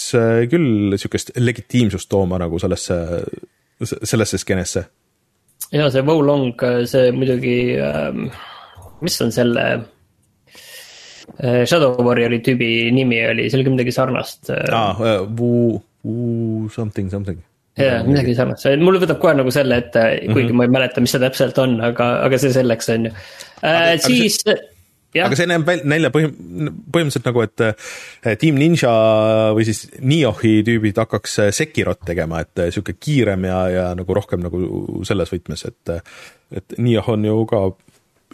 küll niisugust legitiimsust tooma nagu sellesse, sellesse skeenesse ja see Wo Long, see muidugi ähm,, mis on selle äh, Shadow Warrior'i tüübi nimi oli, see oli ka midagi sarnast äh.. aa uh,, Wu, Wu something, something. jaa, midagi sarnast, mul võtab kohe nagu selle ette, kuigi mm -hmm. ma ei mäleta, mis see täpselt on, aga, aga see selleks, on ju äh,. siis see aga see näeb välja põhim-, põhimõtteliselt nagu, et eh, Team Ninja või siis Niohi tüübid hakkaks eh, Sekirot tegema, et eh, sihuke kiirem ja, ja nagu rohkem nagu selles võtmes, et, et Nioh on ju ka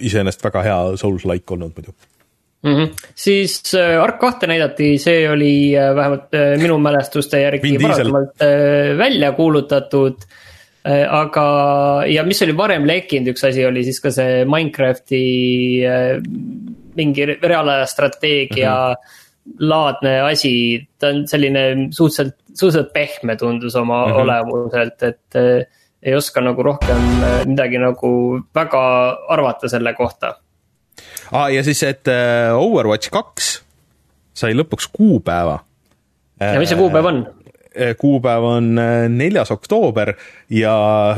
iseenesest väga hea Souls-like olnud muidu mm. -hmm. siis Ark kahte näidati, see oli vähemalt minu mälestuste järgi varasemalt välja kuulutatud aga, ja mis oli varem lekkinud, üks asi oli siis ka see Minecrafti mingi reaalaja strateegia mm -hmm. laadne asi, ta on selline suhteliselt, suhteliselt pehme tundus oma mm -hmm. olemuselt, et äh, ei oska nagu rohkem äh, midagi nagu väga arvata selle kohta ah,. ja siis, et äh, Overwatch kaks sai lõpuks kuupäeva. ja mis see kuupäev on? Eh, kuupäev on eh, neljas oktoober ja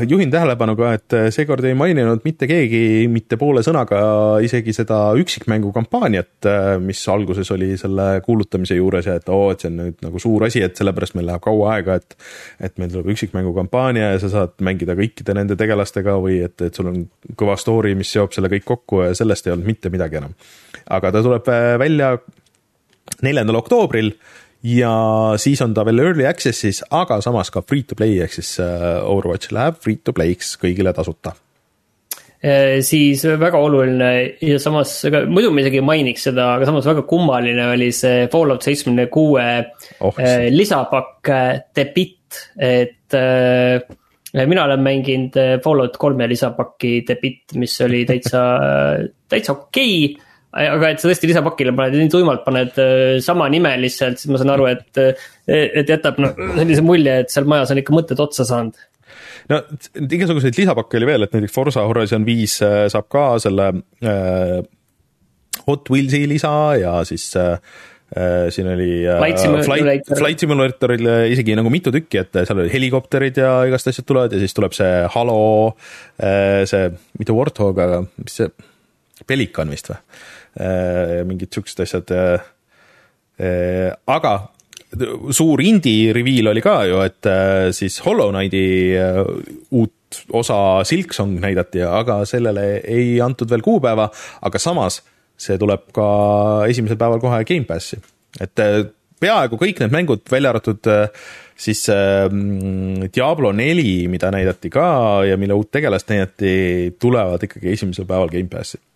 juhin tähelepanu ka, et eh, seekord ei maininud mitte keegi mitte poole sõnaga isegi seda üksikmängu kampaaniat, mis alguses oli selle kuulutamise juures ja et oo, et see on nüüd nagu suur asi, et sellepärast meil läheb kaua aega, et et meil tuleb üksikmängu kampaania ja sa saad mängida kõikide nende tegelastega või et, et sul on kõva story, mis seob selle kõik kokku ja sellest ei olnud mitte midagi enam. aga ta tuleb välja neljandal oktoobril ja siis on ta veel early access'is, aga samas ka free to play ehk siis äh, Overwatch läheb free to play'ks kõigile tasuta. Äh, siis väga oluline ja samas, muidu ma isegi ei mainiks seda, aga samas väga kummaline oli see Fallout seitsmekümne kuue oh, äh, lisapakk Debit, et mina olen mänginud Fallout kolme lisapaki Debit, mis oli täitsa, [LAUGHS] täitsa okei. okay aga et sa tõesti lisapakile paned nii tuimalt paned äh, sama nime lihtsalt, siis ma saan aru, et, äh, et jätab no, sellise mulje, et seal majas on ikka mõtted otsa saanud no igasuguseid lisapakke oli veel, et näiteks Forsa Horizon viis äh, saab ka selle äh, Hot Wheelsi lisa ja siis äh, siin oli Flight, Flight, Flight Simulatoril isegi nagu mitu tükki, et seal oli helikopterid ja igast asjad tulevad ja siis tuleb see Halo see, mitte Warthog, aga mis see, Pelikan vist või? Äh, mingid siuksed asjad. aga suur indie reveal oli ka ju, et siis Hollow Knighti uut osa Silksong näidati, aga sellele ei antud veel kuupäeva, aga samas see tuleb ka esimesel päeval kohe Gamepassi, et peaaegu kõik need mängud, välja arvatud siis äh, Diablo neli, mida näidati ka ja mille uut tegelast näidati, tulevad ikkagi esimesel päeval Gamepassi äh,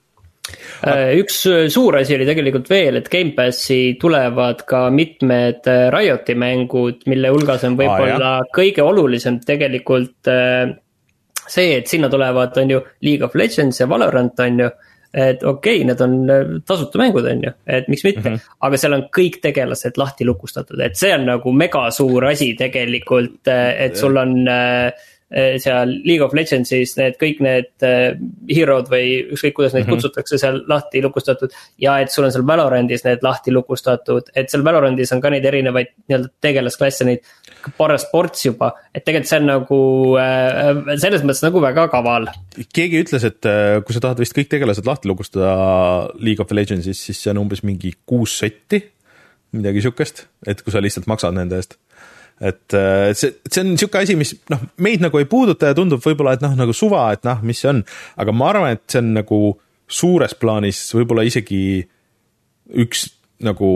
üks suur asi oli tegelikult veel, et Gamepassi tulevad ka mitmed äh, Rioti mängud, mille hulgas on võib-olla ah, kõige olulisem tegelikult see, et sinna tulevad, on ju, League of Legends ja Valorant, on ju. Et okei okay,, need on äh, tasuta mängud, on ju, et miks mitte. Mm, -hmm. aga seal on kõik tegelased lahti lukustatud, et see on nagu mega suur asi tegelikult, äh, et sul on äh, seal League of Legendsis need kõik need eh, hero'd või ükskõik, kuidas neid mm -hmm. kutsutakse seal lahti lukustatud. ja et sul on seal Valorandis need lahti lukustatud, et seal Valorandis on ka neid erinevaid nii-öelda tegelasklasse, neid parasports juba. et tegelikult see on nagu äh, selles mõttes nagu väga kaval. keegi ütles, et kui sa tahad vist kõik tegelased lahti lukustada League of Legendsis, siis see on umbes mingi kuus setti. midagi sihukest, et kui sa lihtsalt maksad nende eest et äh, see, see on niisugune asi, mis noh, meid nagu ei puuduta ja tundub võib-olla, et noh, nagu suva, et noh, mis see on, aga ma arvan, et see on nagu suures plaanis võib-olla isegi üks nagu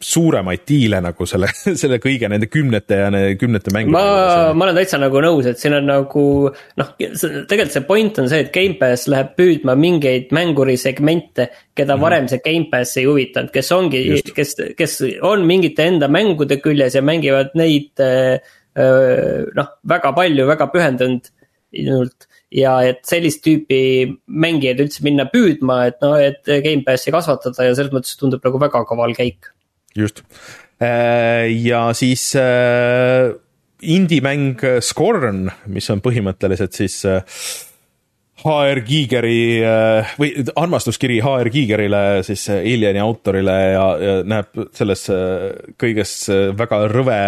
suuremaid diile nagu selle, [LAUGHS] selle kõige nende kümnete ja nende kümnete mängude. ma, ma olen täitsa nagu nõus, et siin on nagu noh, tegelikult see point on see, et Gamepass läheb püüdma mingeid mängurisegmente, keda -hmm. varem see Gamepass ei huvitanud, kes ongi, kes, kes on mingite enda mängude küljes ja mängivad neid noh, väga palju, väga pühendunult ja et sellist tüüpi mängijaid üldse minna püüdma, et noh, et Gamepassi kasvatada ja selles mõttes tundub nagu väga kaval käik just. Äh, ja siis äh, indie-mäng Scorn, mis on põhimõtteliselt siis HR äh, Giigeri või armastuskiri HR Giigerile, siis Alieni autorile ja, ja näeb selles kõiges väga rõve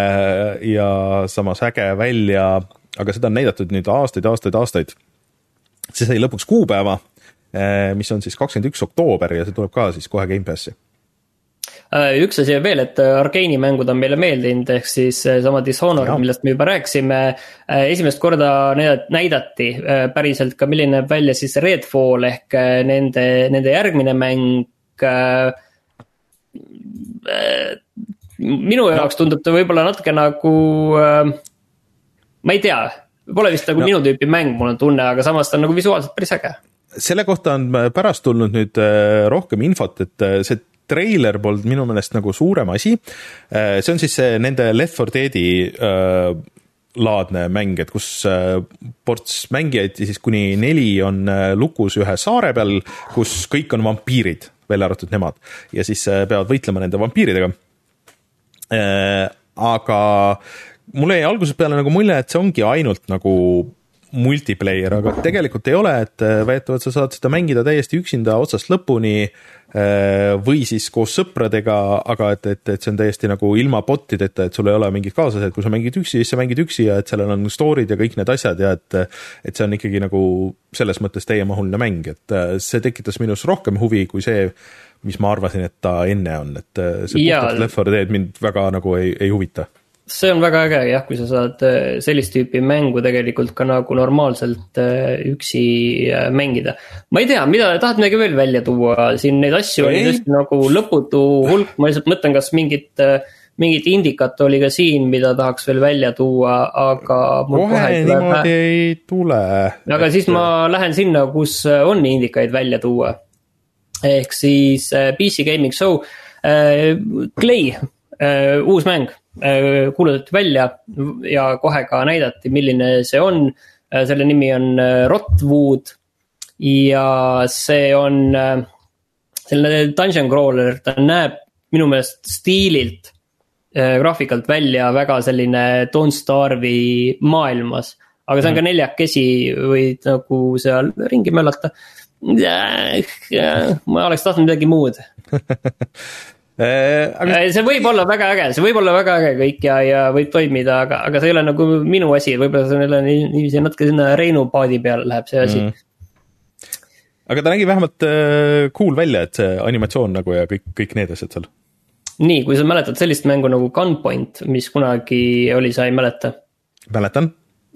ja samas äge välja, aga seda on näidatud nüüd aastaid, aastaid, aastaid. see sai lõpuks kuupäeva, mis on siis kakskümmend üks oktoober ja see tuleb ka siis kohe Gamepassi üks asi on veel, et äh, Arkeeni mängud on meile meeldinud, ehk siis äh, sama Dishonored, millest me juba rääkisime. esimest korda näidati päriselt ka, milline näeb välja siis Redfall ehk nende, nende järgmine mäng. minu jaoks tundub ta võib-olla natuke nagu, ma ei tea, pole vist nagu no. minu tüüpi mäng, mul on tunne, aga samas ta on nagu visuaalselt päris äge selle kohta on pärast tulnud nüüd rohkem infot, et see treiler polnud minu meelest nagu suurem asi. Äh, see on siis see nende Left 4 Dead'i äh, laadne mäng, et kus äh, ports mängijaid ja siis kuni neli on lukus ühe saare peal, kus kõik on vampiirid, välja arvatud nemad. ja siis peavad võitlema nende vampiiridega. aga mulle jäi algusest peale nagu mulje, et see ongi ainult nagu multiplayer, aga tegelikult ei ole, et väidetavalt sa saad seda mängida täiesti üksinda otsast lõpuni Äh, või siis koos sõpradega, aga et, et, et see on täiesti nagu ilma bot ideta, et sul ei ole mingit kaaslased, kui sa mängid üksi, siis sa mängid üksi ja et sellel on story'd ja kõik need asjad ja et et see on ikkagi nagu selles mõttes täiemahuline mäng, et äh, see tekitas minus rohkem huvi kui see, mis ma arvasin, et ta enne on, et äh, see puhtalt Left 4 Dead mind väga nagu ei, ei huvita see on väga äge jah, kui sa saad äh, sellist tüüpi mängu tegelikult ka nagu normaalselt äh, üksi äh, mängida. ma ei tea, mida, tahad midagi veel välja tuua, siin neid asju oli tõesti nagu lõputu hulk, ma lihtsalt mõtlen, kas mingit mingit indikat oli ka siin, mida tahaks veel välja tuua, aga. kohe niimoodi ei tule. aga siis ma lähen sinna, kus on indikaid välja tuua. ehk siis PC Gaming Show Clay uus mäng kuulutati välja ja kohe ka näidati, milline see on. Äh, selle nimi on äh, Rotwood ja see on selline dungeon crawler, ta näeb minu meelest stiililt, graafikalt välja väga selline Don't Starve'i maailmas. aga see on ka mhm. neljakesi, võid nagu seal ringi möllata. ma oleks tahtnud midagi muud Äh, [LAUGHS] aga... Äh, see võib olla väga äge, see võib olla väga äge kõik ja, ja võib toimida, aga, aga see ei ole nagu minu asi, võib-olla see on jälle niiviisi natuke sinna Reinu paadi peale läheb see asi mm aga ta nägi vähemalt äh, cool välja, et see animatsioon nagu ja kõik, kõik need asjad seal. nii, kui sa mäletad sellist mängu nagu Gunpoint, mis kunagi oli, sa ei mäleta? mäletan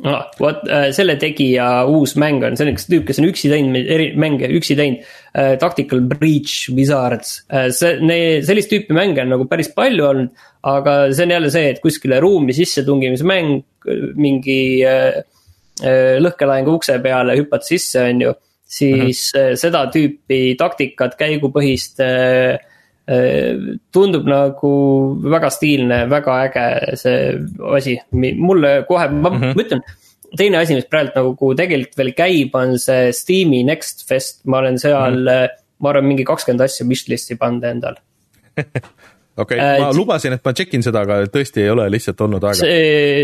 ah,. vot äh, selle tegija uus mäng on, see on üks tüüp, kes on üksi teinud, eri mänge üksi teinud äh,. Tactical Breach Wizards äh,, see, sellist tüüpi mänge on nagu päris palju olnud. aga see on jälle see, et kuskile ruumi sissetungimise mäng, mingi äh, lõhkelaengu ukse peale hüppad sisse, on ju. siis mm -hmm. seda tüüpi taktikat, käigupõhist äh, tundub nagu väga stiilne, väga äge see asi, mulle kohe, ma mm -hmm. ütlen teine asi, mis praegu nagu tegelikult veel käib, on see Steam'i Next Fest, ma olen seal mm, ma arvan, mingi kakskümmend asja wishlist'i pannud endal. [LAUGHS] Okei okay, äh,, ma lubasin, et ma check in seda, aga tõesti ei ole lihtsalt olnud aega.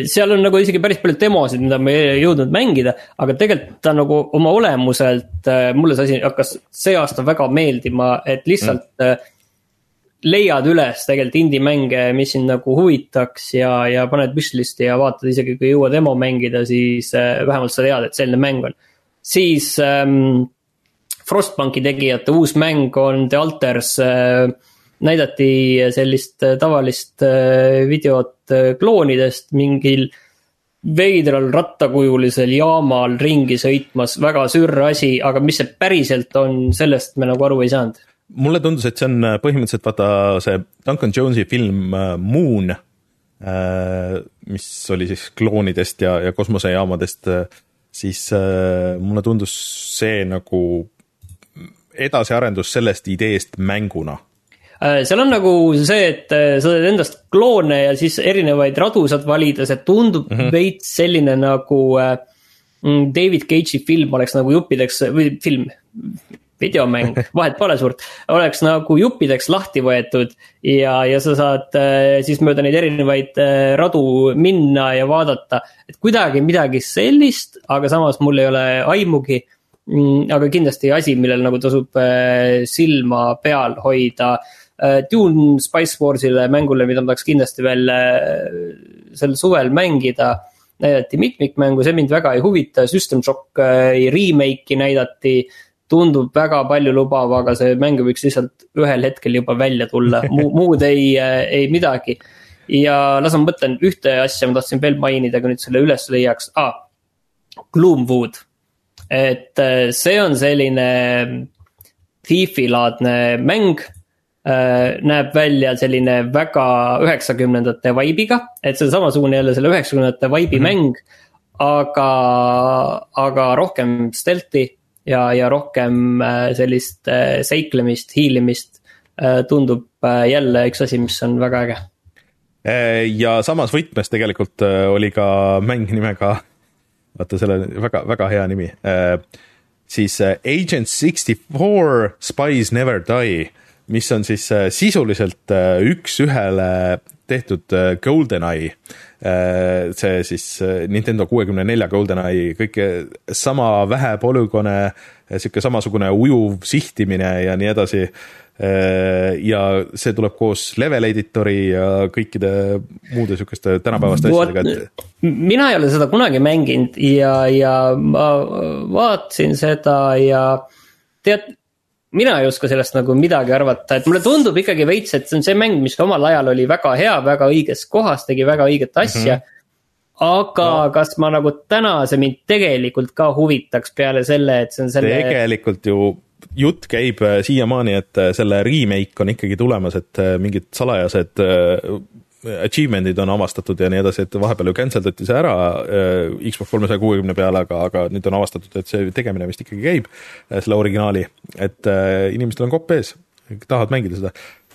seal on nagu isegi päris palju demosid, mida ma ei jõudnud mängida, aga tegelikult ta nagu oma olemuselt, äh, mulle see asi hakkas see aasta väga meeldima, et lihtsalt mm leiad üles tegelikult indie-mänge, mis sind nagu huvitaks ja, ja paned wishlist'i ja vaatad isegi kui ei jõua demo mängida, siis äh, vähemalt sa tead, et selline mäng on. siis ähm, Frostbanki tegijate uus mäng on The Alters äh,. näidati sellist äh, tavalist äh, videot äh, kloonidest mingil veidral rattakujulisel jaamal ringi sõitmas, väga sürr asi, aga mis see päriselt on, sellest me nagu aru ei saanud mulle tundus, et see on äh, põhimõtteliselt vaata see Duncan Jones'i film äh, Moon, äh, mis oli siis kloonidest ja, ja kosmosejaamadest, siis mulle tundus see nagu edasiarendus sellest ideest mänguna seal on nagu see, et sa teed endast kloone ja siis erinevaid radu saad valida, see tundub mm -hmm. veits selline nagu David Cage'i film oleks nagu juppideks või film, videomäng, vahet pole suurt, oleks nagu juppideks lahti võetud ja, ja sa saad äh, siis mööda neid erinevaid äh, radu minna ja vaadata. et kuidagi midagi sellist, aga samas mul ei ole aimugi. Mm, aga kindlasti asi, millel nagu tasub äh, silma peal hoida. Dune Spice Warsile mängule, mida ma tahaks kindlasti veel sel suvel mängida näidati mitmikmängu, see mind väga ei huvita, System Shock remake'i näidati tundub väga palju lubav, aga see mäng võiks lihtsalt ühel hetkel juba välja tulla Mu, [LAUGHS] muud ei, ei midagi. ja las ma mõtlen, ühte asja ma tahtsin veel mainida, kui nüüd selle üles leiaks ah,, Gloomwood. et äh, see on selline Thiefi-laadne mäng äh, näeb välja selline väga üheksakümnendate vibe'iga, et see on samasugune jälle selle üheksakümnendate vibe'i mm -hmm. mäng. aga, aga rohkem stealth'i ja, ja rohkem äh, sellist äh, seiklemist, hiilimist äh, tundub jälle üks asi, mis on väga äge. ja samas võtmes tegelikult oli ka mäng nimega, vaata selle väga, väga hea nimi, siis Agent sixty four Spies never die, mis on siis sisuliselt üks-ühele tehtud GoldenEye see siis äh, Nintendo kuuekümne nelja GoldenEye, kõike sama vähe polügoone, äh, sihuke samasugune ujuv sihtimine ja nii edasi. ja see tuleb koos level editori ja kõikide muude sihukeste tänapäevaste asjadega, et. mina ei ole seda kunagi mänginud ja, ja ma vaatasin seda ja tead mina ei oska sellest nagu midagi arvata, et mulle tundub ikkagi veits, et see on see mäng, mis omal ajal oli väga hea, väga õiges kohas, tegi väga õiget asja mm. -hmm aga no. kas ma nagu täna see mind tegelikult ka huvitaks peale selle, et see on selle. tegelikult ju jutt käib äh, siiamaani, et äh, selle remake on ikkagi tulemas, et äh, mingid salajased achievement'id on avastatud ja nii edasi, et vahepeal ju cancel dati see ära äh, Xbox kolmesaja kuuekümne peale, aga, aga nüüd on avastatud, et see tegemine vist ikkagi käib, äh, selle originaali, et äh, inimestel on kopp ees, tahavad mängida seda.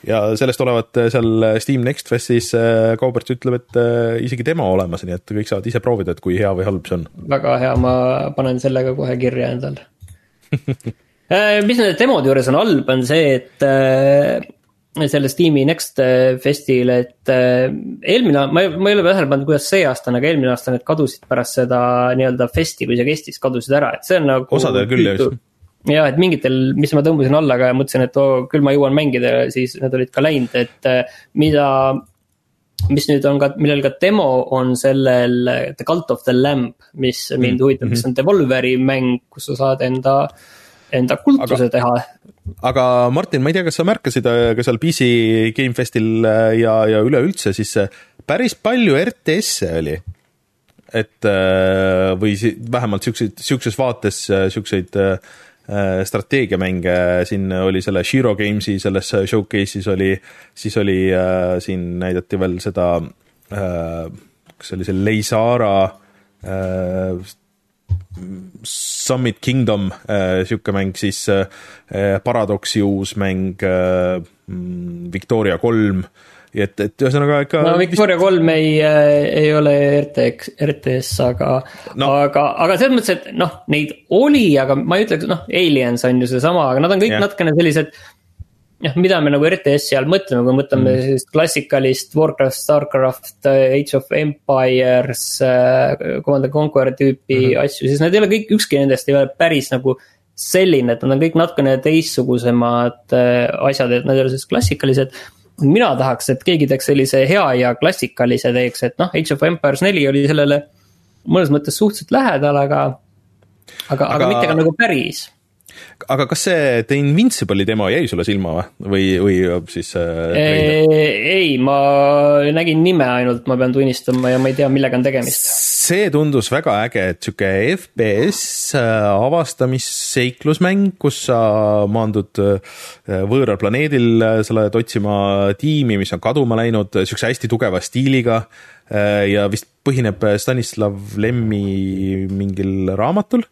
ja sellest olevat seal Steam Next Festis Kaubert ütleb, et isegi demo olemas, nii et kõik saavad ise proovida, et kui hea või halb see on. väga hea, ma panen selle ka kohe kirja endale [LAUGHS] mis nende demode juures on halb, on see, et selles tiimi Next äh, Festil, et äh, eelmine, ma ei, ma ei ole tähele pannud, kuidas see aasta aga eelmine aasta need kadusid pärast seda nii-öelda festi, kui see kestis, kadusid ära, et see on nagu. osadel küll jah jah, et mingitel, mis ma tõmbasin alla ka ja mõtlesin, et oo, küll ma jõuan mängida, siis need olid ka läinud, et äh, mida. mis nüüd on ka, millel ka demo on sellel The Cult of the Lamb, mis mind mm, huvitab mm, -hmm. mis on Devolveri mäng, kus sa saad enda, enda kultuse aga... teha aga Martin, ma ei tea, kas sa märkasid ka seal PC Gamefestil ja, ja üleüldse siis päris palju RTS-e oli. et või vähemalt siukseid, siukses vaates siukseid strateegiamänge, siin oli selle Shiro Games'i selles showcase'is oli, siis oli äh, siin näidati veel seda äh,, kas see oli see Leisara äh, Summit Kingdom äh,, sihuke mäng, siis äh, Paradoxi uus mäng äh,, Victoria kolm, et, et ühesõnaga ikka. no Victoria kolm ei, ei ole RTX, RTS, aga no., aga, aga selles mõttes, et noh, neid oli, aga ma ei ütleks, noh, Aliens on ju seesama, aga nad on kõik ja. natukene sellised noh, mida me nagu RTS-i all mõtleme, kui mõtleme mm. sellist klassikalist Warcraft, Starcraft, Age of Empires äh,, Command and Conquer tüüpi mm -hmm. asju, siis need ei ole kõik, ükski nendest ei ole päris nagu selline, et nad on kõik natukene teistsugusemad äh, asjad, et nad ei ole sellised klassikalised. mina tahaks, et keegi teeks sellise hea ja klassikalise teeks, et noh, Age of Empires neli oli sellele mõnes mõttes suhteliselt lähedal, aga, aga, aga, aga mitte ka nagu päris aga kas see The Invincible'i demo jäi sulle silma või, või siis äh,? ei, ma nägin nime ainult, ma pean tunnistama ja ma ei tea, millega on tegemist. see tundus väga äge, et sihuke FPS äh, avastamisseiklusmäng, kus sa maandud äh, võõral planeedil, äh, sa lähed otsima tiimi, mis on kaduma läinud, sihukese hästi tugeva stiiliga ja vist põhineb Stanislav Lemmi mingil raamatul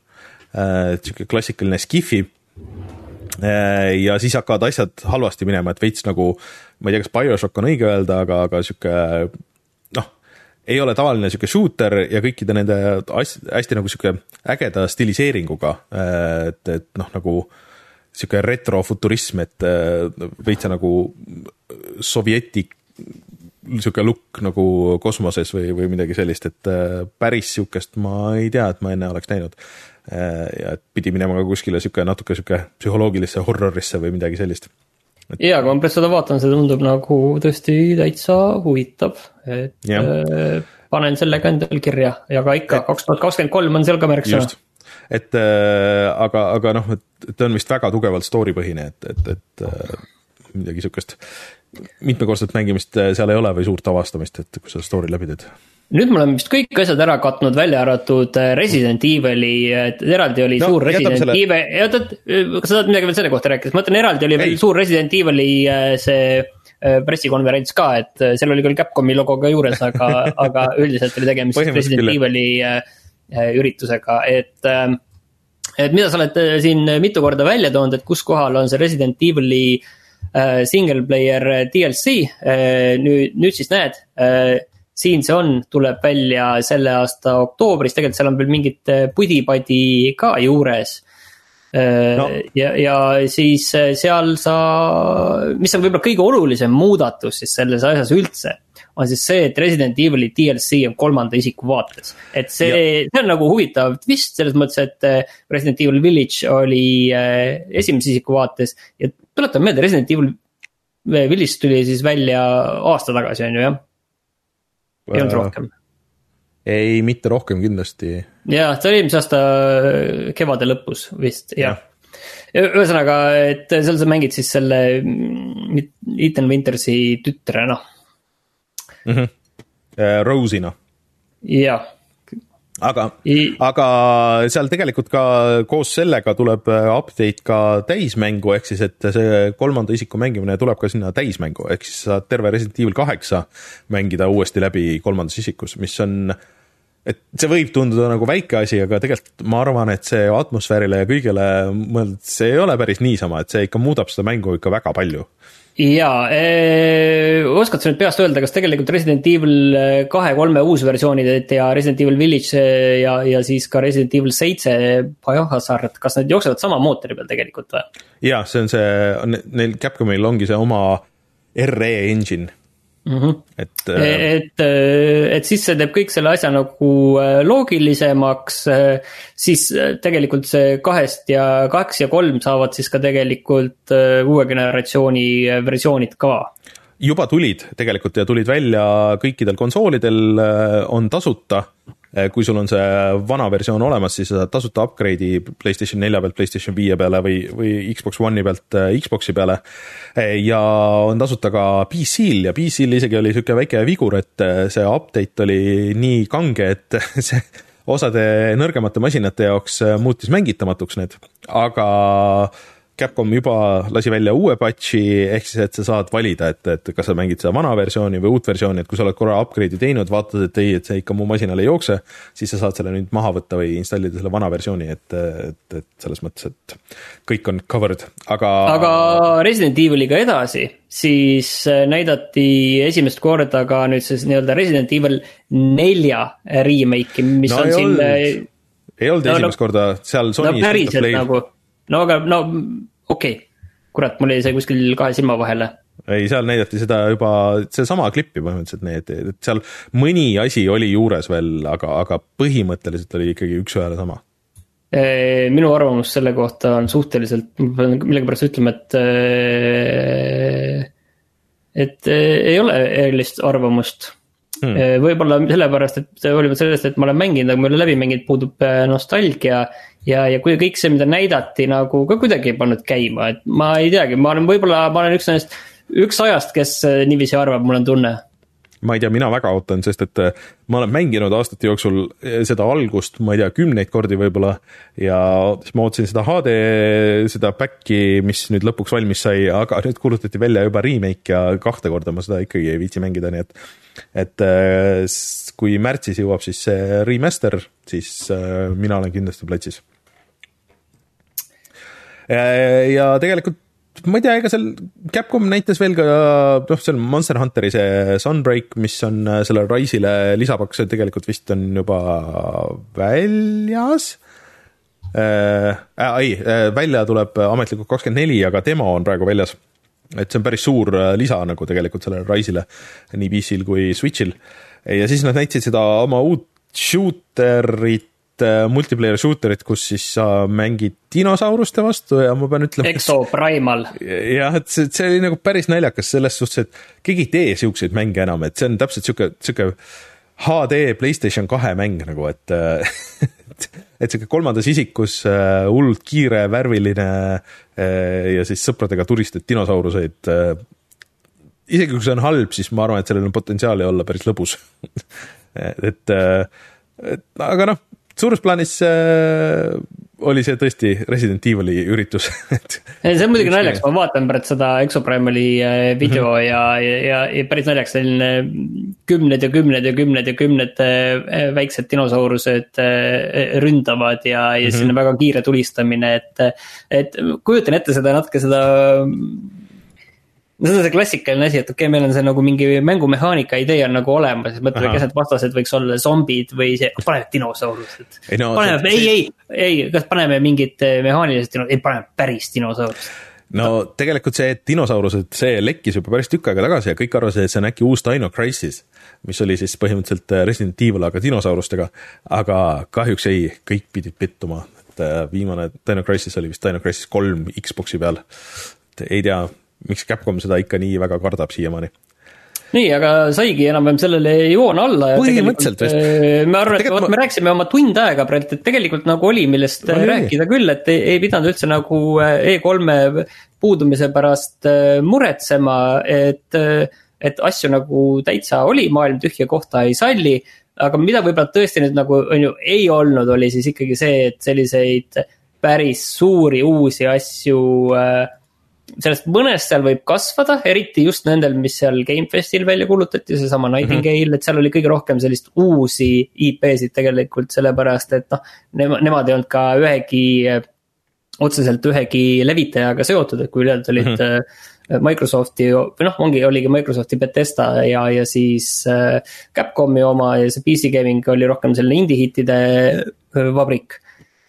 sihuke klassikaline skifi Äh, ja siis hakkavad asjad halvasti minema, et veits nagu, ma ei tea, kas BioShock on õige öelda, aga, aga sihuke noh, ei ole tavaline sihuke shooter ja kõikide nende asj-, hästi nagu sihuke ägeda stiliseeringuga, äh, et, et noh, nagu sihuke retrofuturism, et äh, veitsa nagu sovjeti sihuke look nagu kosmoses või, või midagi sellist, et päris sihukest ma ei tea, et ma enne oleks näinud. Äh, ja et pidi minema ka kuskile sihuke natuke sihuke psühholoogilisse horrorisse või midagi sellist. ja, kui ma pärast seda vaatan, see tundub nagu tõesti täitsa huvitav, et ja. äh, panen selle ka endale kirja ja ka ikka kaks tuhat kakskümmend kolm on seal ka märksõna. et äh, aga, aga noh, et ta on vist väga tugevalt story põhine, et, et, et äh, midagi sihukest mitmekordset mängimist äh, seal ei ole või suurt avastamist, et kui sa story läbi teed nüüd me oleme vist kõik asjad ära katnud, välja arvatud äh, Resident Evil'i, et eraldi oli no, suur Resident. Evil, oota, kas sa tahad midagi veel selle kohta rääkida, ma ütlen, eraldi oli Ei. veel suur Resident Evil'i äh, see äh, pressikonverents ka, et seal oli küll Capcomi logo ka juures, aga [LAUGHS] aga üldiselt oli tegemist Resident Evil'i üritusega, et. Ähm, et mida sa oled siin mitu korda välja toonud, et kus kohal on see Resident Evil'i single player DLC, nüüd, nüüd siis näed siin see on, tuleb välja selle aasta oktoobris, tegelikult seal on veel mingit äh, pudi-padi ka juures. Äh, no.. ja, ja siis äh, seal sa, mis on võib-olla kõige olulisem muudatus siis selles asjas üldse on siis see, et Resident Evil'i DLC on kolmanda isiku vaates. et see, see on nagu huvitav twist selles mõttes, et Resident Evil Village oli esimese isiku vaates ja tuletame meelde, Resident Evil Village tuli siis välja aasta tagasi, on ju jah ei olnud rohkem? ei, mitte rohkem kindlasti. jah, see oli eelmise aasta kevade lõpus vist, jah ja. ühesõnaga, et seal sa mängid siis selle mm, Ethan Wintersi tütrena mm. -hmm. Rose'ina. jah aga I..., aga seal tegelikult ka koos sellega tuleb äh, update ka täismängu, ehk siis, et see kolmanda isiku mängimine tuleb ka sinna täismängu, ehk siis saad terve Resident Evil kaheksa mängida uuesti läbi kolmandas isikus, mis on et see võib tunduda nagu väike asi, aga tegelikult ma arvan, et see atmosfäärile ja kõigele mõeldud, see ei ole päris niisama, et see ikka muudab seda mängu ikka väga palju jaa eh,, oskad sa nüüd peast öelda, kas tegelikult Resident Evil kahe-kolme uusversioonid ja Resident Evil Village ja, ja siis ka Resident Evil seitse Biohazard, kas need jooksevad sama mootori peal tegelikult või? jaa, see on see, neil Capcomil ongi see oma RE engine mm. -hmm. et, äh, et, äh, et siis see teeb kõik selle asja nagu äh, loogilisemaks, siis tegelikult see kahest ja kaks ja kolm saavad siis ka tegelikult uue generatsiooni versioonid ka juba tulid tegelikult ja tulid välja kõikidel konsoolidel, on tasuta kui sul on see vana versioon olemas, siis sa saad tasuta upgrade'i Playstation nelja pealt Playstation viie peale või, või Xbox One'i pealt Xbox'i peale. ja on tasuta ka PC-l ja PC-l isegi oli sihuke väike vigur, et see update oli nii kange, et [LAUGHS] see osade nõrgemate masinate jaoks muutis mängitamatuks need, aga Capcom juba lasi välja uue patch'i, ehk siis, et sa saad valida, et, et kas sa mängid seda vana versiooni või uut versiooni, et kui sa oled korra upgrade'i teinud, vaatad, et ei, et see ikka mu masinal ei jookse, siis sa saad selle nüüd maha võtta või installida selle vana versiooni, et, et, et selles mõttes, et kõik on covered, aga. aga Resident Eviliga edasi, siis äh, näidati esimest korda ka nüüd siis nii-öelda Resident Evil nelja remake'i, mis no, on siin. ei olnud no, esimest no, korda, seal Sony. no päriselt nagu no aga no okei okay., kurat, mul jäi see kuskil kahe silma vahele ei, seal näidati seda juba, seesama klippi põhimõtteliselt need, et seal mõni asi oli juures veel, aga, aga põhimõtteliselt oli ikkagi üks-ühele sama. minu arvamus selle kohta on suhteliselt, ma pean millegipärast ütlema, et. et ei ole erilist arvamust hmm.. võib-olla sellepärast, et hoolimata sellest, et ma olen mänginud, aga ma ei ole läbi mänginud, puudub nostalgia ja, ja kui kõik see, mida näidati nagu ka kuidagi ei pannud käima, et ma ei teagi, ma olen võib-olla, ma olen üks nendest, üks sajast, kes äh, niiviisi arvab, mul on tunne ma ei tea, mina väga ootan, sest et äh, ma olen mänginud aastate jooksul äh, seda algust, ma ei tea, kümneid kordi võib-olla. ja siis ma ootasin seda HD, seda back'i, mis nüüd lõpuks valmis sai, aga nüüd kuulutati välja juba remake ja kahte korda ma seda ikkagi ei viitsi mängida, nii et. et kui märtsis jõuab siis see remaster, siis mina olen kindlasti platsis ja tegelikult ma ei tea, ega seal Capcom näitas veel ka noh, seal Monster Hunteri see Sunbreak, mis on äh, sellele Rise'ile lisapaks, tegelikult vist on juba väljas äh,. Äh, ei äh,, välja tuleb ametlikult kakskümmend neli, aga demo on praegu väljas. et see on päris suur äh, lisa nagu tegelikult sellele Rise'ile, nii PC-l kui Switch'il. ja siis nad näitasid seda oma uut shooterit Äh, multiplayer shooter'it, kus siis sa mängid dinosauruste vastu ja ma pean ütlema. Exo Primal. jah, et see, see oli nagu päris naljakas selles suhtes, et keegi ei tee siukseid mänge enam, et see on täpselt sihuke, sihuke HD Playstation kahe mäng nagu, et [LAUGHS] et sihuke kolmandas isikus äh, hullult kiire, värviline äh, ja siis sõpradega turistad dinosauruseid isegi kui see on halb, siis ma arvan, et sellel on potentsiaali olla päris lõbus [LAUGHS] et, et aga noh, suures plaanis äh, oli see tõesti Resident Evil'i üritus [LAUGHS] see on muidugi naljakas, ma vaatan pärast seda Exoprimali äh, video mm -hmm. ja, ja, ja, ja päris naljakas, selline kümned ja kümned ja kümned ja kümned äh, väiksed dinosaurused äh, ründavad ja, ja mm -hmm. selline väga kiire tulistamine, et. et kujutan ette seda natuke seda no see on see klassikaline asi, et okei okay,, meil on see nagu mingi mängumehaanika idee on nagu olemas, siis mõtleme, kes need vastased võiks olla, zombid või see, paneme dinosaurused. ei no paneme, ei, ei, ei, kas paneme mingid eh, mehaanilised dino-, ei paneme päris dinosaurused no tegelikult see dinosaurused, see lekkis juba päris tükk aega tagasi ja kõik arvasid, et see on äkki uus Dino Crisis, mis oli siis põhimõtteliselt eh, Resident Evil, aga dinosaurustega. aga kahjuks ei, kõik pidid pettuma, et eh, viimane Dino Crisis oli vist Dino Crisis kolm Xbox'i peal. et ei tea, miks Capcom seda ikka nii väga kardab siiamaani nii, aga saigi enam-vähem sellele joon alla. põhimõtteliselt vist. Ma arvan, et vot me rääkisime oma tund aega praegu, et tegelikult nagu oli, millest oli. rääkida küll, et ei, ei pidanud üldse nagu äh, E3-e puudumise pärast äh, muretsema, et, et asju nagu täitsa oli, maailm tühja kohta ei salli. aga mida võib-olla tõesti nüüd nagu on ju ei olnud, oli siis ikkagi see, et selliseid päris suuri uusi asju äh, sellest mõnest seal võib kasvada, eriti just nendel, mis seal Gamefestil välja kuulutati, seesama Nightingale mm, -hmm. et seal oli kõige rohkem sellist uusi IP-sid tegelikult, sellepärast et noh. Nemad, ei olnud ka ühegi, otseselt ühegi levitajaga seotud, et kui ülejäänud olid mm. -hmm. Microsofti või noh, ongi, oligi Microsofti Betesta ja, ja siis äh, Capcomi oma ja see PC gaming oli rohkem selline indie-hittide äh, vabrik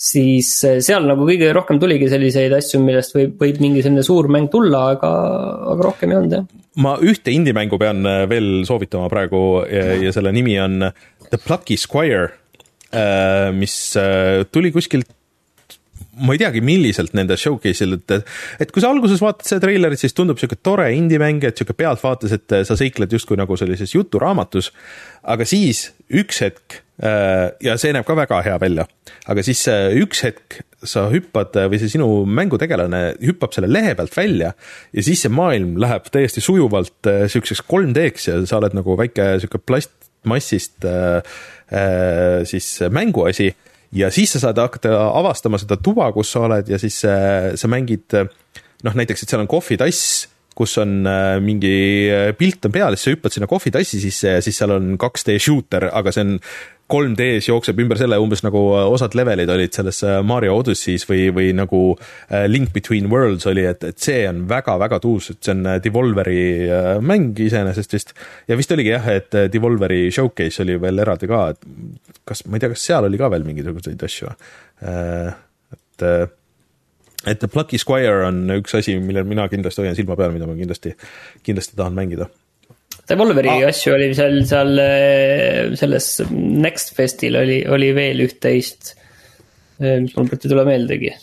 siis eh, seal nagu kõige rohkem tuligi selliseid asju, millest võib, võib mingi selline suur mäng tulla, aga, aga rohkem ei olnud jah. ma ühte indie-mängu pean eh, veel soovitama praegu ja, ja selle nimi on The Plucky Squire, eh, mis tuli kuskilt ma ei teagi, milliselt nende showcase'il, et, et kui sa alguses vaatad seda treilerit, siis tundub sihuke tore indie-mäng, et sihuke pealtvaates, et sa seikled justkui nagu sellises juturaamatus. aga siis üks hetk äh, ja see näeb ka väga hea välja, aga siis äh, üks hetk sa hüppad või see sinu mängutegelane hüppab selle lehe pealt välja ja siis see maailm läheb täiesti sujuvalt äh, siukseks 3D-ks ja sa oled nagu väike sihuke plastmassist siis mänguasi ja siis sa saad hakata avastama seda tuba, kus sa oled ja siis äh, sa mängid noh, näiteks, et seal on kohvitass, kus on äh, mingi äh, pilt on peal, siis sa hüppad sinna kohvitassi sisse ja siis seal on 2D shooter, aga see on 3D-s jookseb ümber selle umbes nagu osad levelid olid selles Mario Odyssey's või, või nagu Link Between Worlds oli, et, et see on väga-väga tuus, et see on Devolveri mäng iseenesest vist. ja vist oligi jah, et Devolveri showcase oli veel eraldi ka, et kas, ma ei tea, kas seal oli ka veel mingisuguseid asju, et et Plucky Squire on üks asi, millel mina kindlasti hoian silma peal, mida ma kindlasti, kindlasti tahan mängida. Devolveri ah. asju oli seal, seal selles Next Festil oli, oli veel üht-teist, mis mul praegu ei tule meeldegi.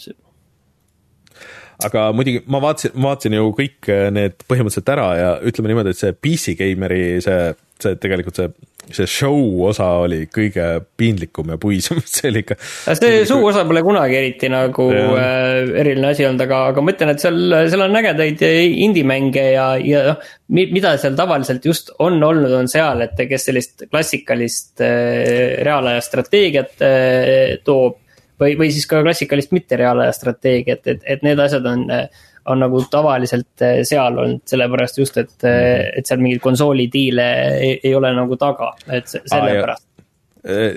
aga muidugi ma vaatasin, ma vaatasin ju kõik need põhimõtteliselt ära ja ütleme niimoodi, et see PC Gameri see, see tegelikult see see show osa oli kõige piinlikum ja puisam, [LAUGHS] see oli ikka. see show osa pole kunagi eriti nagu äh, eriline asi olnud, aga, aga ma ütlen, et seal, seal on ägedaid indie-mänge ja, ja noh. mida seal tavaliselt just on olnud, on seal, et kes sellist klassikalist äh, reaalaja strateegiat äh, toob. või, või siis ka klassikalist mitte reaalaja strateegiat, et, et need asjad on äh, on nagu tavaliselt eh, seal olnud, sellepärast just, et, eh, et seal mingeid konsooli diile ei, ei ole nagu taga, et sellepärast ah,.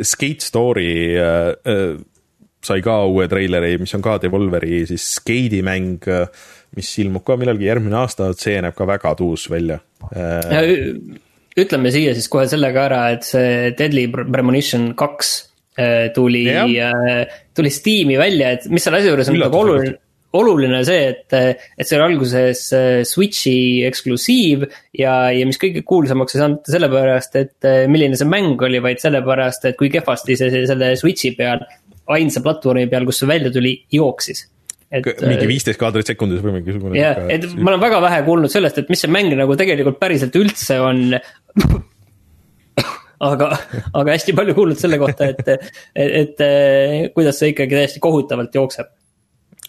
Skate Story äh, sai ka uue treileri, mis on ka Devolveri siis Skate'i mäng, mis ilmub ka millalgi järgmine aasta, see näeb ka väga tuus välja äh,. ütleme siia siis kohe selle ka ära, et see Deadly Premonition kaks tuli, tuli Steam'i välja, et mis selle asja juures on nagu oluline oluline see, et, et see oli alguses äh, Switch'i eksklusiiv ja, ja mis kõige kuulsamaks ei saanud sellepärast, et äh, milline see mäng oli, vaid sellepärast, et kui kehvasti see, see selle Switch'i peal, ainsa platvormi peal, kus see välja tuli, jooksis. Et, mingi äh, viisteist kaadrit sekundis või mingisugune. jah, et ma olen väga vähe kuulnud sellest, et mis see mäng nagu tegelikult päriselt üldse on [LAUGHS] aga, aga hästi palju kuulnud selle kohta, et, et, et kuidas see ikkagi täiesti kohutavalt jookseb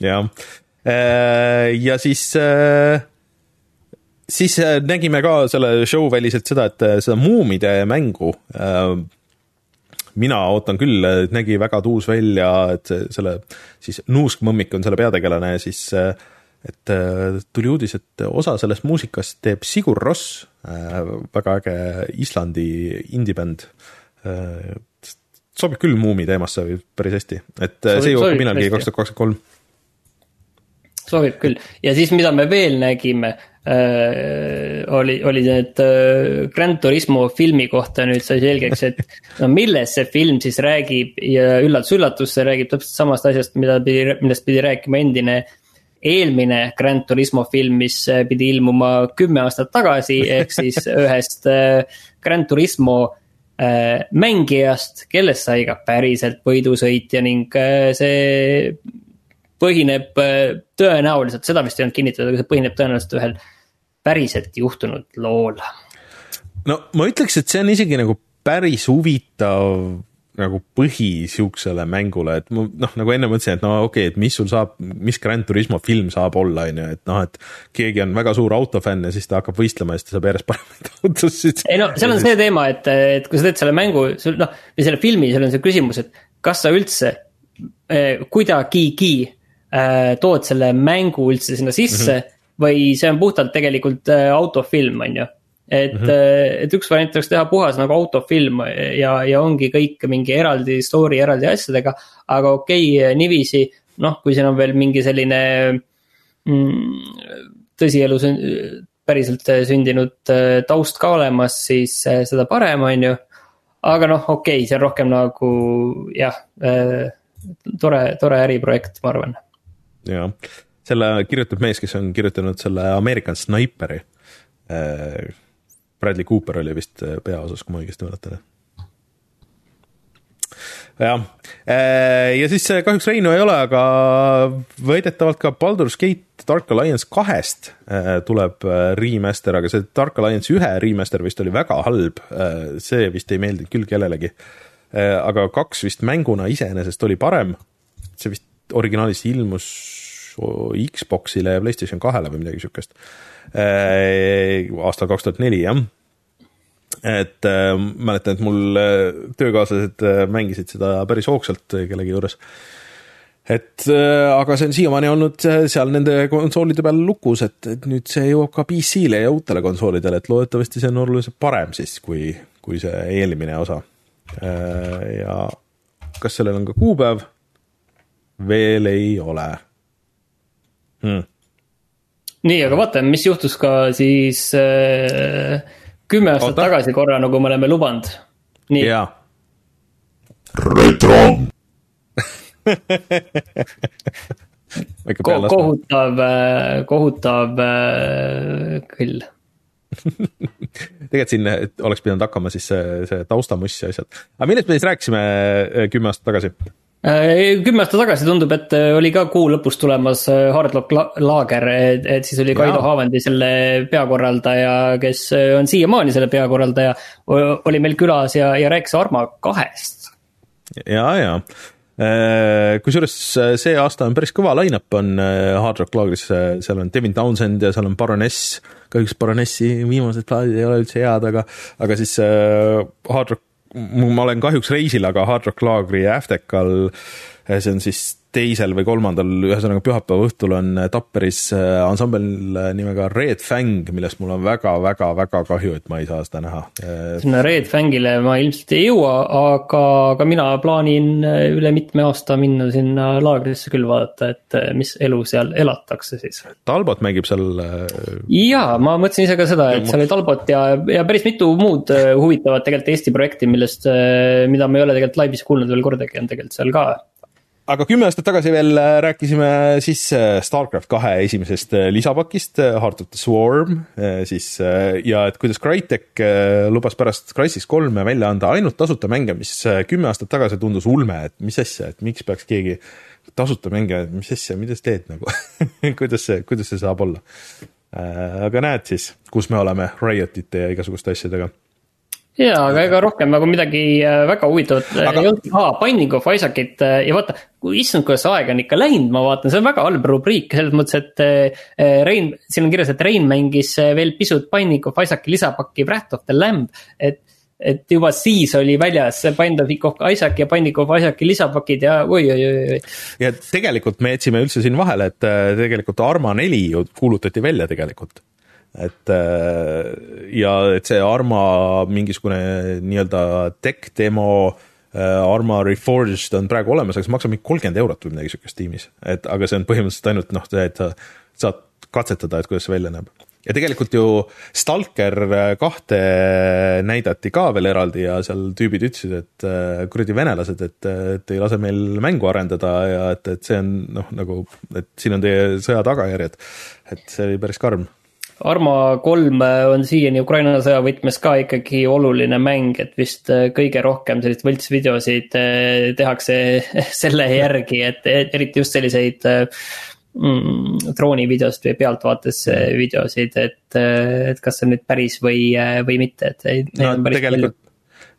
jah, äh, ja siis, äh, siis äh, nägime ka selle show väliselt seda, et seda muumide mängu mina ootan küll, nägi väga tuus välja, et selle siis Nuuskmõmmik on selle peategelane ja siis et tuli uudis, et osa sellest muusikast teeb Sigur Ross, väga äge Islandi indie-bänd. sobib küll Muumi teemasse päris hästi, et sobib, see jõuab millalgi kaks tuhat kakskümmend kolm sobib küll ja siis, mida me veel nägime äh,. oli, oli need äh, Grand Turismo filmi kohta nüüd sai selgeks, et no millest see film siis räägib ja üllatus-üllatus, see räägib täpselt samast asjast, mida pidi, millest pidi rääkima endine eelmine Grand Turismo film, mis äh, pidi ilmuma kümme aastat tagasi, ehk siis ühest äh, Grand Turismo äh, mängijast, kellest sai ka päriselt võidusõitja ning see põhineb äh, tõenäoliselt, seda vist ei olnud kinnitatud, aga see põhineb tõenäoliselt ühel päriselt juhtunud lool. no ma ütleks, et see on isegi nagu päris huvitav nagu põhi sihukesele mängule, et ma noh, nagu enne mõtlesin, et no okei okay,, et mis sul saab, mis Grand Turismo film saab olla, on ju, et noh, et keegi on väga suur autofänn ja siis ta hakkab võistlema ja siis ta saab järjest paremaid [LAUGHS] autosid. ei no seal on see teema, et, et kui sa teed selle mängu, sul noh, või selle filmi, seal on see küsimus, et kas sa üldse eh, kuidagigi äh, tood selle mängu üldse sinna sisse mm. -hmm. või see on puhtalt tegelikult äh, autofilm, on ju. et mm, -hmm. et üks variant oleks teha puhas nagu autofilm ja, ja ongi kõik mingi eraldi story eraldi asjadega. aga okei okay,, niiviisi, noh, kui siin on veel mingi selline mm, tõsielu päriselt sündinud äh, taust ka olemas, siis äh, seda parem, on ju. aga noh, okei okay,, see on rohkem nagu jah tore, tore äriprojekt, ma arvan jah, selle kirjutab mees, kes on kirjutanud selle American Sniperi. Äh, Bradley Cooper oli vist äh, peaosas, kui ma õigesti mäletan. jah, ja siis kahjuks Reinu ei ole, aga väidetavalt ka Baldur's Gate Dark Alliance kahest tuleb remaster, aga see Dark Alliance ühe remaster vist oli väga halb. see vist ei meeldinud küll kellelegi. aga kaks vist mänguna iseenesest oli parem. see vist originaalis ilmus Xbox'ile ja Playstation kahele või midagi siukest. aastal kaks tuhat neli, jah et äh, mäletan, et mul äh, töökaaslased äh, mängisid seda päris hoogsalt äh, kellegi juures. et äh, aga see on siiamaani olnud äh, seal nende konsoolide peal lukus, et, et nüüd see jõuab ka PC-le ja uutele konsoolidele, et loodetavasti see on oluliselt parem siis, kui, kui see eelmine osa äh,. ja kas sellel on ka kuupäev? Veel ei ole hmm.. nii, aga vaatame, mis juhtus ka siis äh kümme aastat Oota. tagasi korra, nagu me oleme lubanud. nii. retro [LAUGHS] Ko kohutav, äh, kohutav äh, kõll tegelikult siin oleks pidanud hakkama siis see, see taustamuss ja asjad. aga millest me siis rääkisime äh, kümme aastat tagasi? Äh, kümme aastat tagasi tundub, et äh, oli ka kuu lõpus tulemas äh, Hardlock laager, et, et siis oli Kaido Haavandi selle peakorraldaja, kes on siiamaani selle peakorraldaja, oli meil külas ja, ja rääkis Arma kahest. ja, ja kusjuures see aasta on päris kõva line-up on Hard Rock laagris, seal on Devin Townsend ja seal on Baroness. kahjuks Baronessi viimased plaadid ei ole üldse head, aga, aga siis Hard Rock ma olen kahjuks reisil, aga Hard Rock Laagri Aftekal, see on siis teisel või kolmandal, ühesõnaga pühapäeva õhtul on Tapperis äh, ansambel nimega Red Fang, millest mul on väga-väga-väga kahju, et ma ei saa seda näha. sinna Red Fangile ma ilmselt ei jõua, aga, aga mina plaanin äh, üle mitme aasta minna sinna laagrisse küll vaadata, et äh, mis elu seal elatakse siis. Talbot mängib seal. jaa, ma mõtlesin ise ka seda, et seal oli Talbot ja, ja päris mitu muud huvitavat tegelikult Eesti projekti, millest, mida ma ei ole tegelikult laivis kuulnud veel kordagi, on tegelikult seal ka aga kümme aastat tagasi veel äh, rääkisime siis äh, StarCraft kahe esimesest äh, lisapakist, Heart of the Swarm, siis ja et kuidas Crytek lubas pärast Crysis kolme välja anda ainult tasuta mänge, mis kümme aastat tagasi tundus ulme, et mis asja, et miks peaks keegi tasuta mänge, mis asja, mida sa teed nagu [LAUGHS] kuidas see, kuidas see saab olla? aga näed siis, kus me oleme Riotite ja igasuguste asjadega jaa, aga ega rohkem nagu midagi äh, väga huvitavat äh, aga... ei olnud, aa, Binding of Isaacit äh, ja vaata, issand, kuidas aega on ikka läinud, ma vaatan, see on väga halb rubriik selles mõttes, et Rein, siin on kirjas, et Rein mängis veel pisut Binding of Isaaci lisapakki Wrath of the Lamb, et et juba siis oli väljas Binding of Isaac ja Binding of Isaaci lisapakid ja oi-oi-oi. ja tegelikult me jätsime üldse siin vahele, et tegelikult Arma neli ju kuulutati välja tegelikult et äh, ja et see Arma mingisugune nii-öelda tech demo äh, Arma Reforged on praegu olemas, aga see maksab mingi kolmkümmend eurot või midagi sihukest tiimis, et aga see on põhimõtteliselt ainult noh, see, et sa saad katsetada, et kuidas see välja näeb. ja tegelikult ju Stalker kahte näidati ka veel eraldi ja seal tüübid ütlesid, et äh, kuradi venelased, et, et ei lase meil mängu arendada ja et, et see on noh, nagu, et siin on teie sõja tagajärjed. et see oli päris karm Arma kolm on siiani Ukraina sõja võtmes ka ikkagi oluline mäng, et vist äh, kõige rohkem selliseid võltsvideosid äh, tehakse [LAUGHS] selle järgi, et eriti just selliseid äh, mm, droonivideosid või pealtvaates videosid, et, et kas see on nüüd päris või, või mitte, et. no tegelikult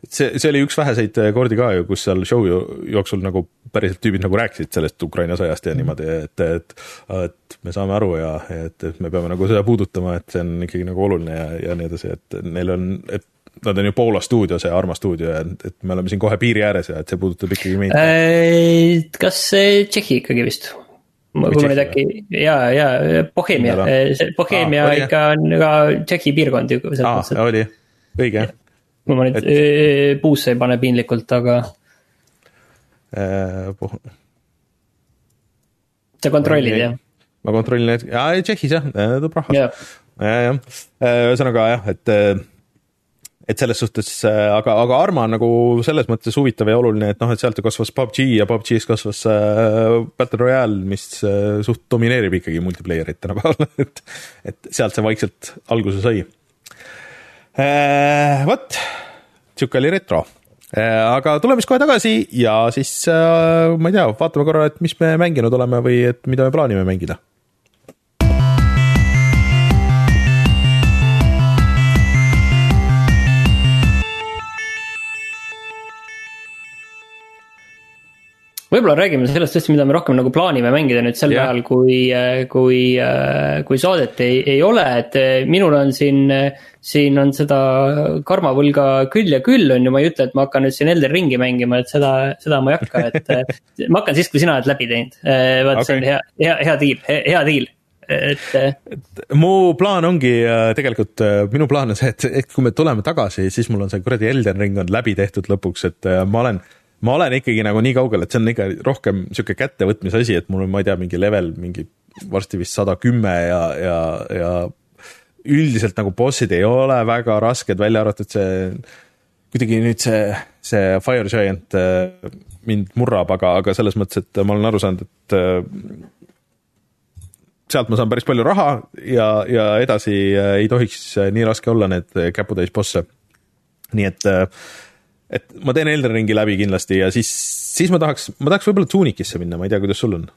see, see oli üks väheseid kordi ka ju, kus seal show jooksul nagu päriselt tüübid nagu rääkisid sellest Ukraina sõjast ja niimoodi, et, et, et me saame aru ja, et, et me peame nagu seda puudutama, et see on ikkagi nagu oluline ja, ja nii edasi, et neil on, et nad on ju Poola stuudio, see Arma stuudio ja et me oleme siin kohe piiri ääres ja et see puudutab ikkagi meid äh,. kas Tšehhi ikkagi vist? kui ma nüüd äkki ja, ja Bohemia, Bohemia ah, ikka on ka Tšehhi piirkond ju. aa, oli, õige kui ma nüüd et... puusse ei pane piinlikult, aga äh,. sa kontrollid jah? ma kontrollin hetkel, jaa Tšehhis jah, Dubravkas ja, ja, jah, äh, ühesõnaga jah, et äh, et selles suhtes, äh, aga, aga Arma on nagu selles mõttes huvitav ja oluline, et noh, et sealt kasvas PUBG ja PUBG-s kasvas äh, Battle Royale, mis äh, suht domineerib ikkagi multiplayer'it [LAUGHS] tänapäeval et, et sealt see vaikselt alguse sai äh,. Vot, sihuke oli retro. Aga tuleme siis kohe tagasi ja siis ma ei tea, vaatame korra, et mis me mänginud oleme või et mida me plaanime mängida võib-olla räägime sellest tõesti, mida me rohkem nagu plaanime mängida nüüd sel ajal, kui, kui, kui saadet ei, ei ole, et minul on siin. siin on seda karmavõlga küll ja küll on ju, ma ei ütle, et ma hakkan nüüd siin Elden Ringi mängima, et seda, seda ma ei hakka, et. ma hakkan siis, kui sina oled läbi teinud, vaat okay. see on hea, hea, hea diil, hea diil et, et mu plaan ongi tegelikult, minu plaan on see, et, et kui me tuleme tagasi, siis mul on see kuradi Elden Ring on läbi tehtud lõpuks, et ma olen ma olen ikkagi nagu nii kaugel, et see on ikka rohkem sihuke kättevõtmise asi, et mul on, ma ei tea, mingi level mingi varsti vist sada kümme ja, ja, ja üldiselt nagu bossid ei ole väga rasked, välja arvatud see, kuidagi nüüd see, see Fire Giant äh, mind murrab, aga, aga selles mõttes, et ma olen aru saanud, et äh, sealt ma saan päris palju raha ja, ja edasi äh, ei tohiks nii raske olla need käputäis bosse. nii et äh, et ma teen Elden Ringi läbi kindlasti ja siis, siis ma tahaks, ma tahaks võib-olla Tunicisse minna, ma ei tea, kuidas sul on.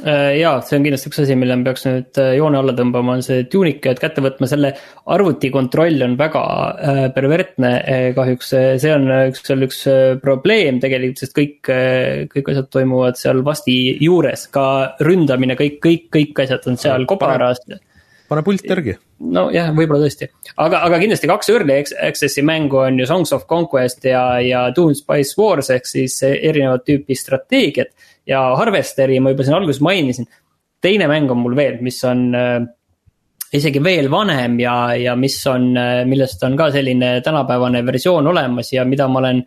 Äh, jaa, see on kindlasti üks asi, mille me peaks nüüd äh, joone alla tõmbama, on see Tunic, et kätte võtma. Selle arvuti kontroll on väga äh, pervertne kahjuks. see on üks, seal üks probleem tegelikult, sest kõik, kõik asjad toimuvad seal vasti juures, ka ründamine, kõik, kõik, kõik asjad on seal kobaras pane pult järgi. nojah, võib-olla tõesti, aga, aga kindlasti kaks early access'i mängu on ju Songs of Conquest ja, ja Dune Spice Wars ehk siis erinevat tüüpi strateegiad. ja Harvesteri ma juba siin alguses mainisin, teine mäng on mul veel, mis on äh, isegi veel vanem ja, ja mis on, äh, millest on ka selline tänapäevane versioon olemas ja mida ma olen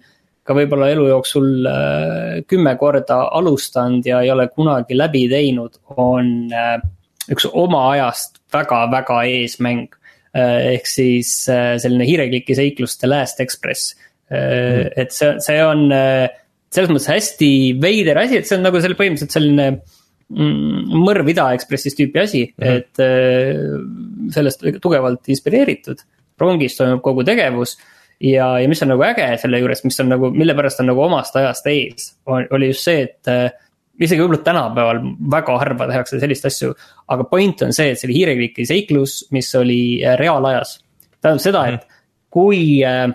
ka võib-olla elu jooksul äh, kümme korda alustanud ja ei ole kunagi läbi teinud, on üks oma ajast väga-väga ees mäng. Äh, ehk siis äh, selline hiirekliki seiklus The Last Express mm.. et see, see on selles mõttes hästi veider asi, et see on nagu selle põhimõtteliselt selline mm, mõrv Ida-Ekspressis tüüpi asi mm, -hmm. et sellest tugevalt inspireeritud. rongis toimub kogu tegevus ja, ja mis on nagu äge selle juures, mis on nagu, mille pärast on nagu omast ajast ees, oli just see, et isegi võib-olla tänapäeval väga harva tehakse selliseid asju. aga point on see, et see oli hiirekliki seiklus, mis oli äh, reaalajas. tähendab seda, et mhm. kui, äh,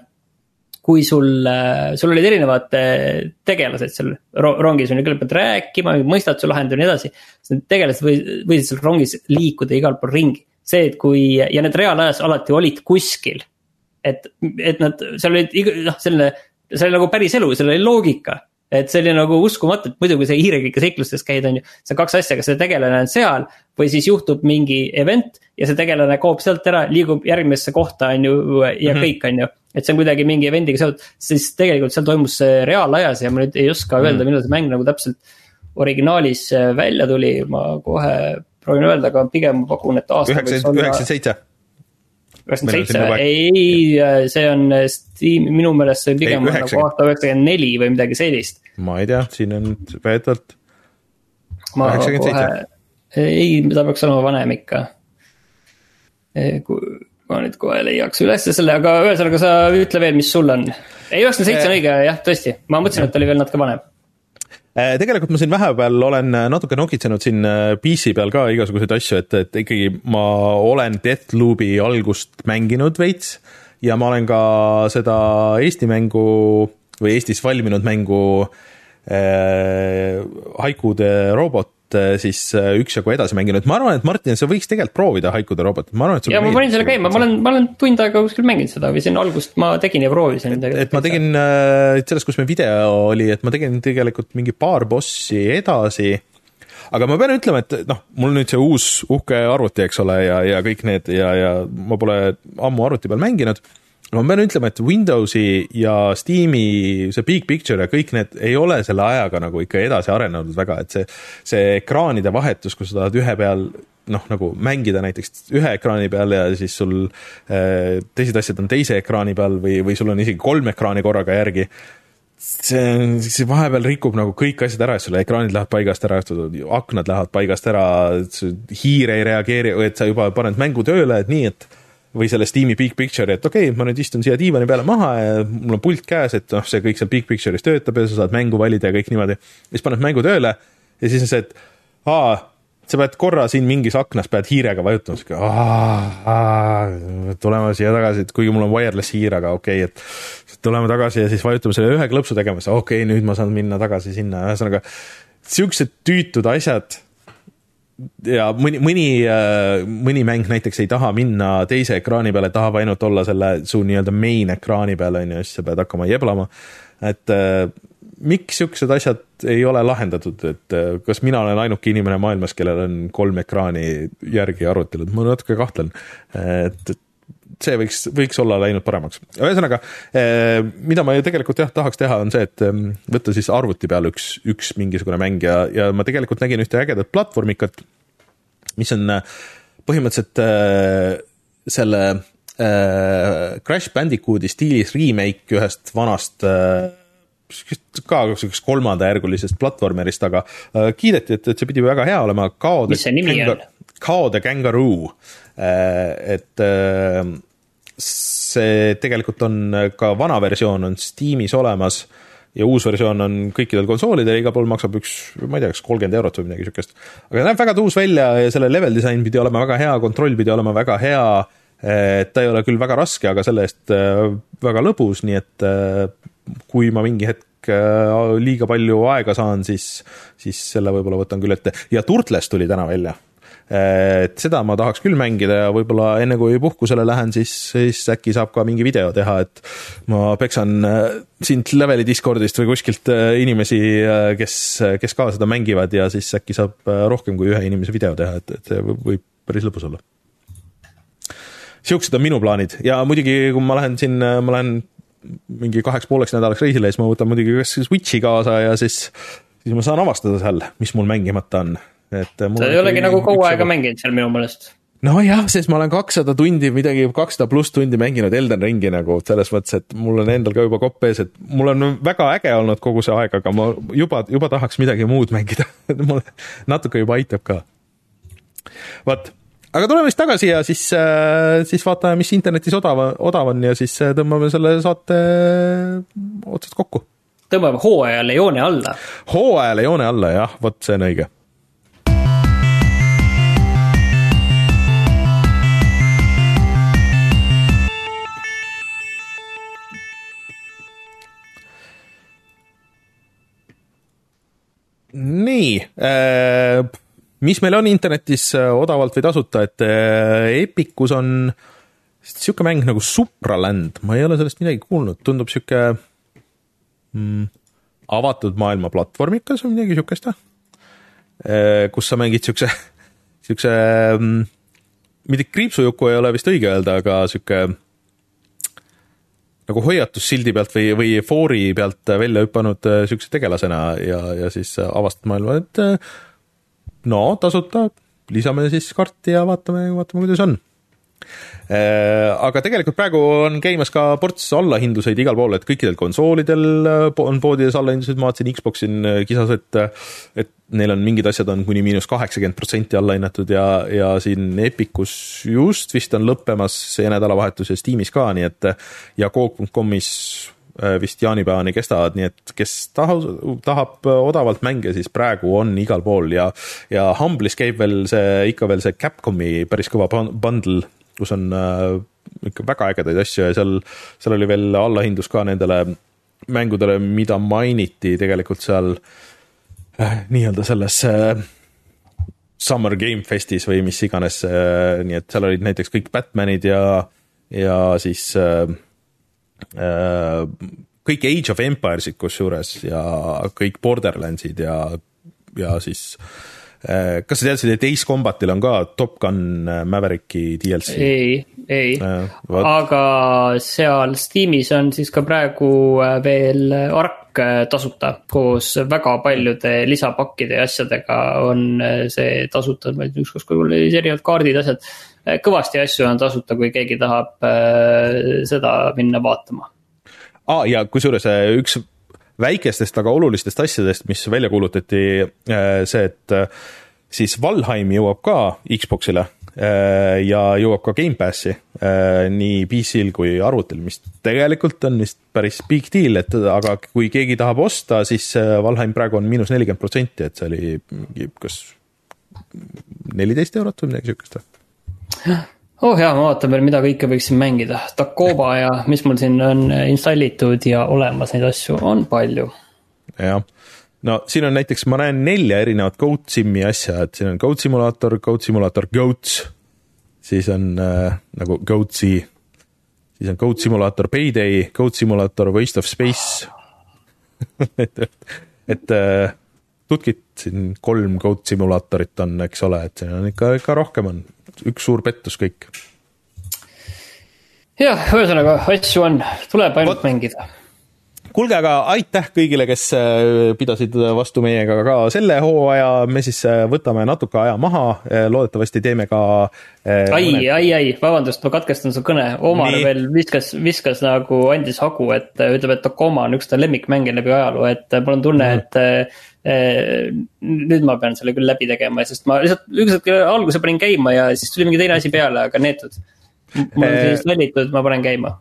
kui sul, äh, sul olid erinevad tegelased seal rongis, on ju, kõigepealt rääkima, mõistatuse lahendada ja nii edasi. siis need tegelased võisid, võisid seal rongis liikuda igal pool ringi. see, et kui ja need reaalajas alati olid kuskil. et, et nad, seal olid noh, selline, see oli nagu päris elu, seal oli loogika et see oli nagu uskumatu, et muidu kui sa hiireklike seiklustes käid, on ju, see on kaks asja, kas see tegelane on seal või siis juhtub mingi event ja see tegelane kaob sealt ära, liigub järgmisse kohta, on ju, ja mm -hmm. kõik, on ju. et see on kuidagi mingi event'iga seotud, siis tegelikult seal toimus see reaalajas ja ma nüüd ei oska öelda mm -hmm., millal see mäng nagu täpselt originaalis äh, välja tuli, ma kohe proovin öelda, aga pigem ma pakun, et aasta. üheksakümmend seitse üheksakümmend seitse, ei, äh, see on äh, Steam, minu meelest see pigem ei, on nagu aasta üheksakümmend neli või midagi sellist. ma ei tea, siin on väidetavalt üheksakümmend seitse. ei, ta peaks olema vanem ikka. kui ma nüüd kohe leiaks ülesse selle, aga ühesõnaga sa ütle veel, mis sul on. ei, üheksakümmend seitse on õige jah, tõesti, ma mõtlesin, et ta oli veel natuke vanem Äh, tegelikult ma siin vahepeal olen äh, natuke nokitsenud siin äh, PC peal ka igasuguseid asju, et, et ikkagi ma olen Deathloop'i algust mänginud veits ja ma olen ka seda Eesti mängu või Eestis valminud mängu äh, Haikude robot Äh, siis äh, üksjagu edasi mänginud, ma arvan, et Martin, sa võiks tegelikult proovida Haikude robotit, ma arvan, et ja ma panin selle käima, ma olen, ma olen tund aega kuskil mänginud seda või siin algust ma tegin ja proovisin. et, et ma tegin äh, sellest, kus meil video oli, et ma tegin tegelikult mingi paar bossi edasi. Aga ma pean ütlema, et noh, mul nüüd see uus uhke arvuti, eks ole, ja, ja kõik need ja, ja ma pole ammu arvuti peal mänginud ma pean ütlema, et Windowsi ja Steam'i see big picture ja kõik need ei ole selle ajaga nagu ikka edasi arenenud väga, et see, see ekraanide vahetus, kui sa tahad ühe peal noh, nagu mängida näiteks ühe ekraani peal ja siis sul äh, teised asjad on teise ekraani peal või, või sul on isegi kolm ekraani korraga järgi see, see vahepeal rikub nagu kõik asjad ära, sul ekraanid lähevad paigast ära, aknad lähevad paigast ära, hiir ei reageeri et sa juba paned mängu tööle, et nii, et või selle Steam'i Big Picture'i, et okei okay,, ma nüüd istun siia diivani peale maha ja mul on pult käes, et noh, see kõik seal Big Picture'is töötab ja sa saad mängu valida ja kõik niimoodi. siis paned mängu tööle ja siis on see, et aa, sa pead korra siin mingis aknas, pead hiirega vajutama, sihuke tulema siia tagasi, et kuigi mul on wireless hiir, aga okei okay,, et tuleme tagasi ja siis vajutame selle ühe klõpsu tegema, siis okei okay,, nüüd ma saan minna tagasi sinna, ühesõnaga siuksed tüütud asjad ja mõni, mõni, äh, mõni mäng näiteks ei taha minna teise ekraani peale, tahab ainult olla selle su nii-öelda main ekraani peal, on ju, siis sa pead hakkama jeblama. et äh, miks siuksed asjad ei ole lahendatud, et äh, kas mina olen ainuke inimene maailmas, kellel on kolm ekraani järgi arvutil, et ma natuke kahtlen, et, et see võiks, võiks olla läinud paremaks. ühesõnaga, eh, mida ma ju tegelikult jah, tahaks teha, on see, et mm, võtta siis arvuti peale üks, üks mingisugune mäng ja, ja ma tegelikult nägin ühte ägedat platvormikat, mis on eh, põhimõtteliselt selle Crash Bandicooti stiilis remake ühest vanast ka siuksest kolmandajärgulisest platvormerist, aga kiideti, et, et see pidi väga hea olema. mis see nimi on? Kao the Kangaroo et see tegelikult on ka vana versioon on Steamis olemas ja uus versioon on kõikidel konsoolidel, igal pool maksab üks, ma ei tea, kas kolmkümmend eurot või midagi siukest. aga näeb väga tuus välja ja selle level disain pidi olema väga hea, kontroll pidi olema väga hea. et ta ei ole küll väga raske, aga selle eest äh, väga lõbus, nii et äh, kui ma mingi hetk liiga palju aega saan, siis, siis selle võib-olla võtan küll ette ja Turtles tuli täna välja et seda ma tahaks küll mängida ja võib-olla enne kui puhkusele lähen, siis, siis äkki saab ka mingi video teha, et ma peksan äh, sind leveli Discordist või kuskilt äh, inimesi, äh, kes, kes ka seda mängivad ja siis äkki saab rohkem kui ühe inimese video teha, et, et see võib päris lõbus olla. Siuksed on minu plaanid ja muidugi, kui ma lähen siin, ma lähen mingi kaheks pooleks nädalaks reisile, siis ma võtan muidugi kas Switchi kaasa ja siis, siis ma saan avastada seal, mis mul mängimata on et. sa ei olegi nagu kaua aega mänginud seal minu meelest nojah, sest ma olen kakssada tundi, midagi kakssada pluss tundi mänginud Elden Ringi nagu selles mõttes, et mul on endal ka juba kopp ees, et mul on väga äge olnud kogu see aeg, aga ma juba, juba tahaks midagi muud mängida [LAUGHS] mulle natuke juba aitab ka. vot, aga tuleme siis tagasi ja siis, äh, siis vaatame, mis internetis odav, odav on ja siis äh, tõmbame selle saate otsad kokku. tõmbame hooajale joone alla. hooajale joone alla jah, vot see on õige nii äh,, mis meil on internetis äh, odavalt või tasuta, et äh, Epicus on sihuke mäng nagu Supraland, ma ei ole sellest midagi kuulnud, tundub sihuke mm, avatud maailma platvormikas või midagi või äh,? kus sa mängid siukse, [LAUGHS] siukse mm, mitte kriipsujuku ei ole vist õige öelda, aga sihuke nagu hoiatussildi pealt või, või foori pealt välja hüpanud äh, siukse tegelasena ja, ja siis äh, avastad maailma, et äh, no tasuta, lisame siis karti ja vaatame, vaatame, kuidas on. Äh, aga tegelikult praegu on käimas ka ports allahindluseid igal pool, et kõikidel konsoolidel äh, on poodides allahindlused, ma vaatasin Xbox'in äh, kisas, et et neil on mingid asjad on kuni miinus kaheksakümmend protsenti allahinnatud ja, ja siin Epicus just vist on lõppemas see nädalavahetus ja Steamis ka, nii et ja Coop.com'is vist jaanipäevani kestavad, nii et kes tahab, tahab odavalt mänge, siis praegu on igal pool ja, ja Humble'is käib veel see, ikka veel see Capcomi päris kõva bundle kus on äh, ikka väga ägedaid asju ja seal, seal oli veel allahindlus ka nendele mängudele, mida mainiti tegelikult seal äh, nii-öelda selles äh, Summer Game Festis või mis iganes nii et seal olid näiteks kõik Batmanid ja, ja siis äh, kõik Age of Empires'id kusjuures ja kõik Borderlandsid ja, ja siis Äh, kas sa teadsid, et Ace Combatil on ka Top Gun äh, Mavericki DLC? ei, ei äh,, aga seal Steamis on siis ka praegu äh, veel Ark tasuta koos väga paljude lisapakkide ja asjadega on see tasuta, ma ei tea, ükskord, kui mul olid erinevad kaardid, asjad. kõvasti asju on tasuta, kui keegi tahab äh, seda minna vaatama ah,. ja kusjuures üks väikestest, aga olulistest asjadest, mis välja kuulutati, äh, see, et äh, siis Valheim jõuab ka Xbox'ile, ja jõuab ka Gamepassi nii PC-l kui arvutil, mis tegelikult on vist päris big deal, et aga kui keegi tahab osta, siis Valheim praegu on miinus nelikümmend protsenti, et see oli mingi kas neliteist eurot või midagi siukest või? Oh jaa, ma vaatan veel, mida kõike võiksin mängida, Takoba ja mis mul siin on installitud ja olemas, neid asju on palju. jah, no siin on näiteks, ma näen nelja erinevat Goat Simi asja, et siin on Goat Simulator, Goat Simulator Goats, siis on äh, nagu Goatsi, siis on Goat Simulator Payday, Goat Simulator Waste of Space. [LAUGHS] Et, et äh, tutkit siin kolm Goat simulaatorit on, eks ole, et siin on ikka, ikka rohkem on, üks suur pettus kõik. jah, ühesõnaga asju on, tuleb ainult Ot, mängida kuulge, aga aitäh kõigile, kes äh, pidasid vastu meiega ka selle hooaja, me siis äh, võtame natuke aja maha, äh, loodetavasti teeme ka ai mõned..., ai, ai, vabandust, ma katkestan su kõne, Omar Nii. veel viskas, viskas nagu, andis hagu, et ütleb, et Tokoma on üks ta lemmikmänge läbi ajaloo, et mul on tunne mm, -hmm. et nüüd ma pean selle küll läbi tegema, sest ma lihtsalt üks hetk alguse panin käima ja siis tuli mingi teine asi peale, aga neetud. mul on siis valitud, ma panen käima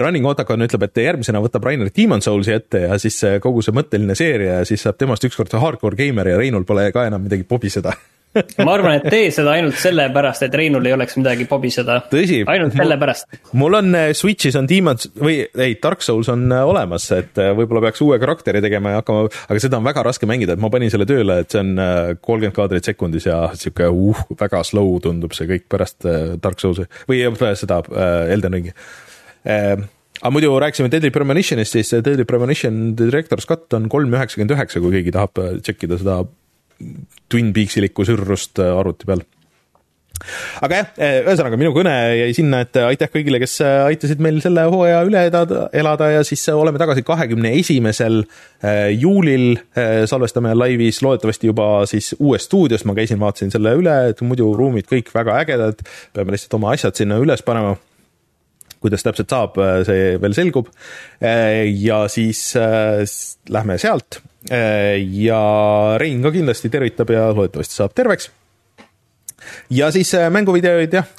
Running Otacon ütleb, et järgmisena võtab Rainer Demon Soulsi ette ja siis kogu see mõtteline seeria ja siis saab temast ükskord hardcore geimer ja Reinul pole ka enam midagi pobiseda [LAUGHS] ma arvan, et tee seda ainult sellepärast, et Reinul ei oleks midagi pobiseda. ainult sellepärast. mul on äh, Switch'is on Demons või ei, Dark Souls on äh, olemas, et võib-olla peaks uue karakteri tegema ja hakkama, aga seda on väga raske mängida, et ma panin selle tööle, et see on kolmkümmend kaadrit sekundis ja sihuke uh, väga slow tundub see kõik pärast Dark Soulsi või seda Elden Ringi aga muidu rääkisime Deadly Premonitionist, siis Deadly Premonition Director's Cut on kolm üheksakümmend üheksa, kui keegi tahab äh, tšekkida seda Twin Peaksilikku sürrust äh, arvuti peal aga jah, äh, ühesõnaga minu kõne jäi sinna, et aitäh kõigile, kes aitasid meil selle hooaja üle elada, elada ja siis oleme tagasi kahekümne esimesel juulil. salvestame laivis loodetavasti juba siis uues stuudios, ma käisin, vaatasin selle üle, et muidu ruumid kõik väga ägedad. peame lihtsalt oma asjad sinna üles panema kuidas täpselt saab, äh, see veel selgub. Äh, ja siis äh, lähme sealt ja Rein ka kindlasti tervitab ja loodetavasti saab terveks ja siis mänguvideoid jah,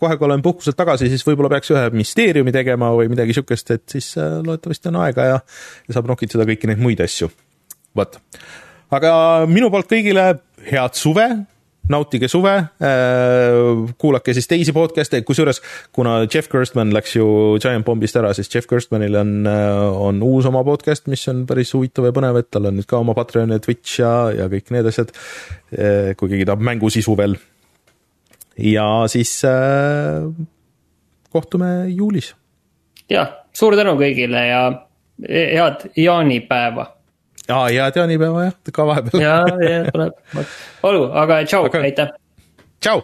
kohe kui olen puhkuselt tagasi, siis võib-olla peaks ühe müsteeriumi tegema või midagi sihukest, et siis loodetavasti on aega ja, ja saab nokitseda kõiki neid muid asju. vot, aga minu poolt kõigile head suve, nautige suve, äh, kuulake siis teisi podcast'e, kusjuures kuna Jeff Gerstmann läks ju Giant Bombist ära, siis Jeff Gerstmannil on, äh, on uus oma podcast, mis on päris huvitav ja põnev, et tal on nüüd ka oma Patreon ja Twitch ja, ja kõik need asjad. Äh, kui keegi tahab mängusisu veel. ja siis äh, kohtume juulis. jah, suur tänu kõigile ja head jaanipäeva aa, ja jaanipäeva jah, ka vahepeal. ja, ja tuleb, olgu, aga tšau okay., aitäh. tšau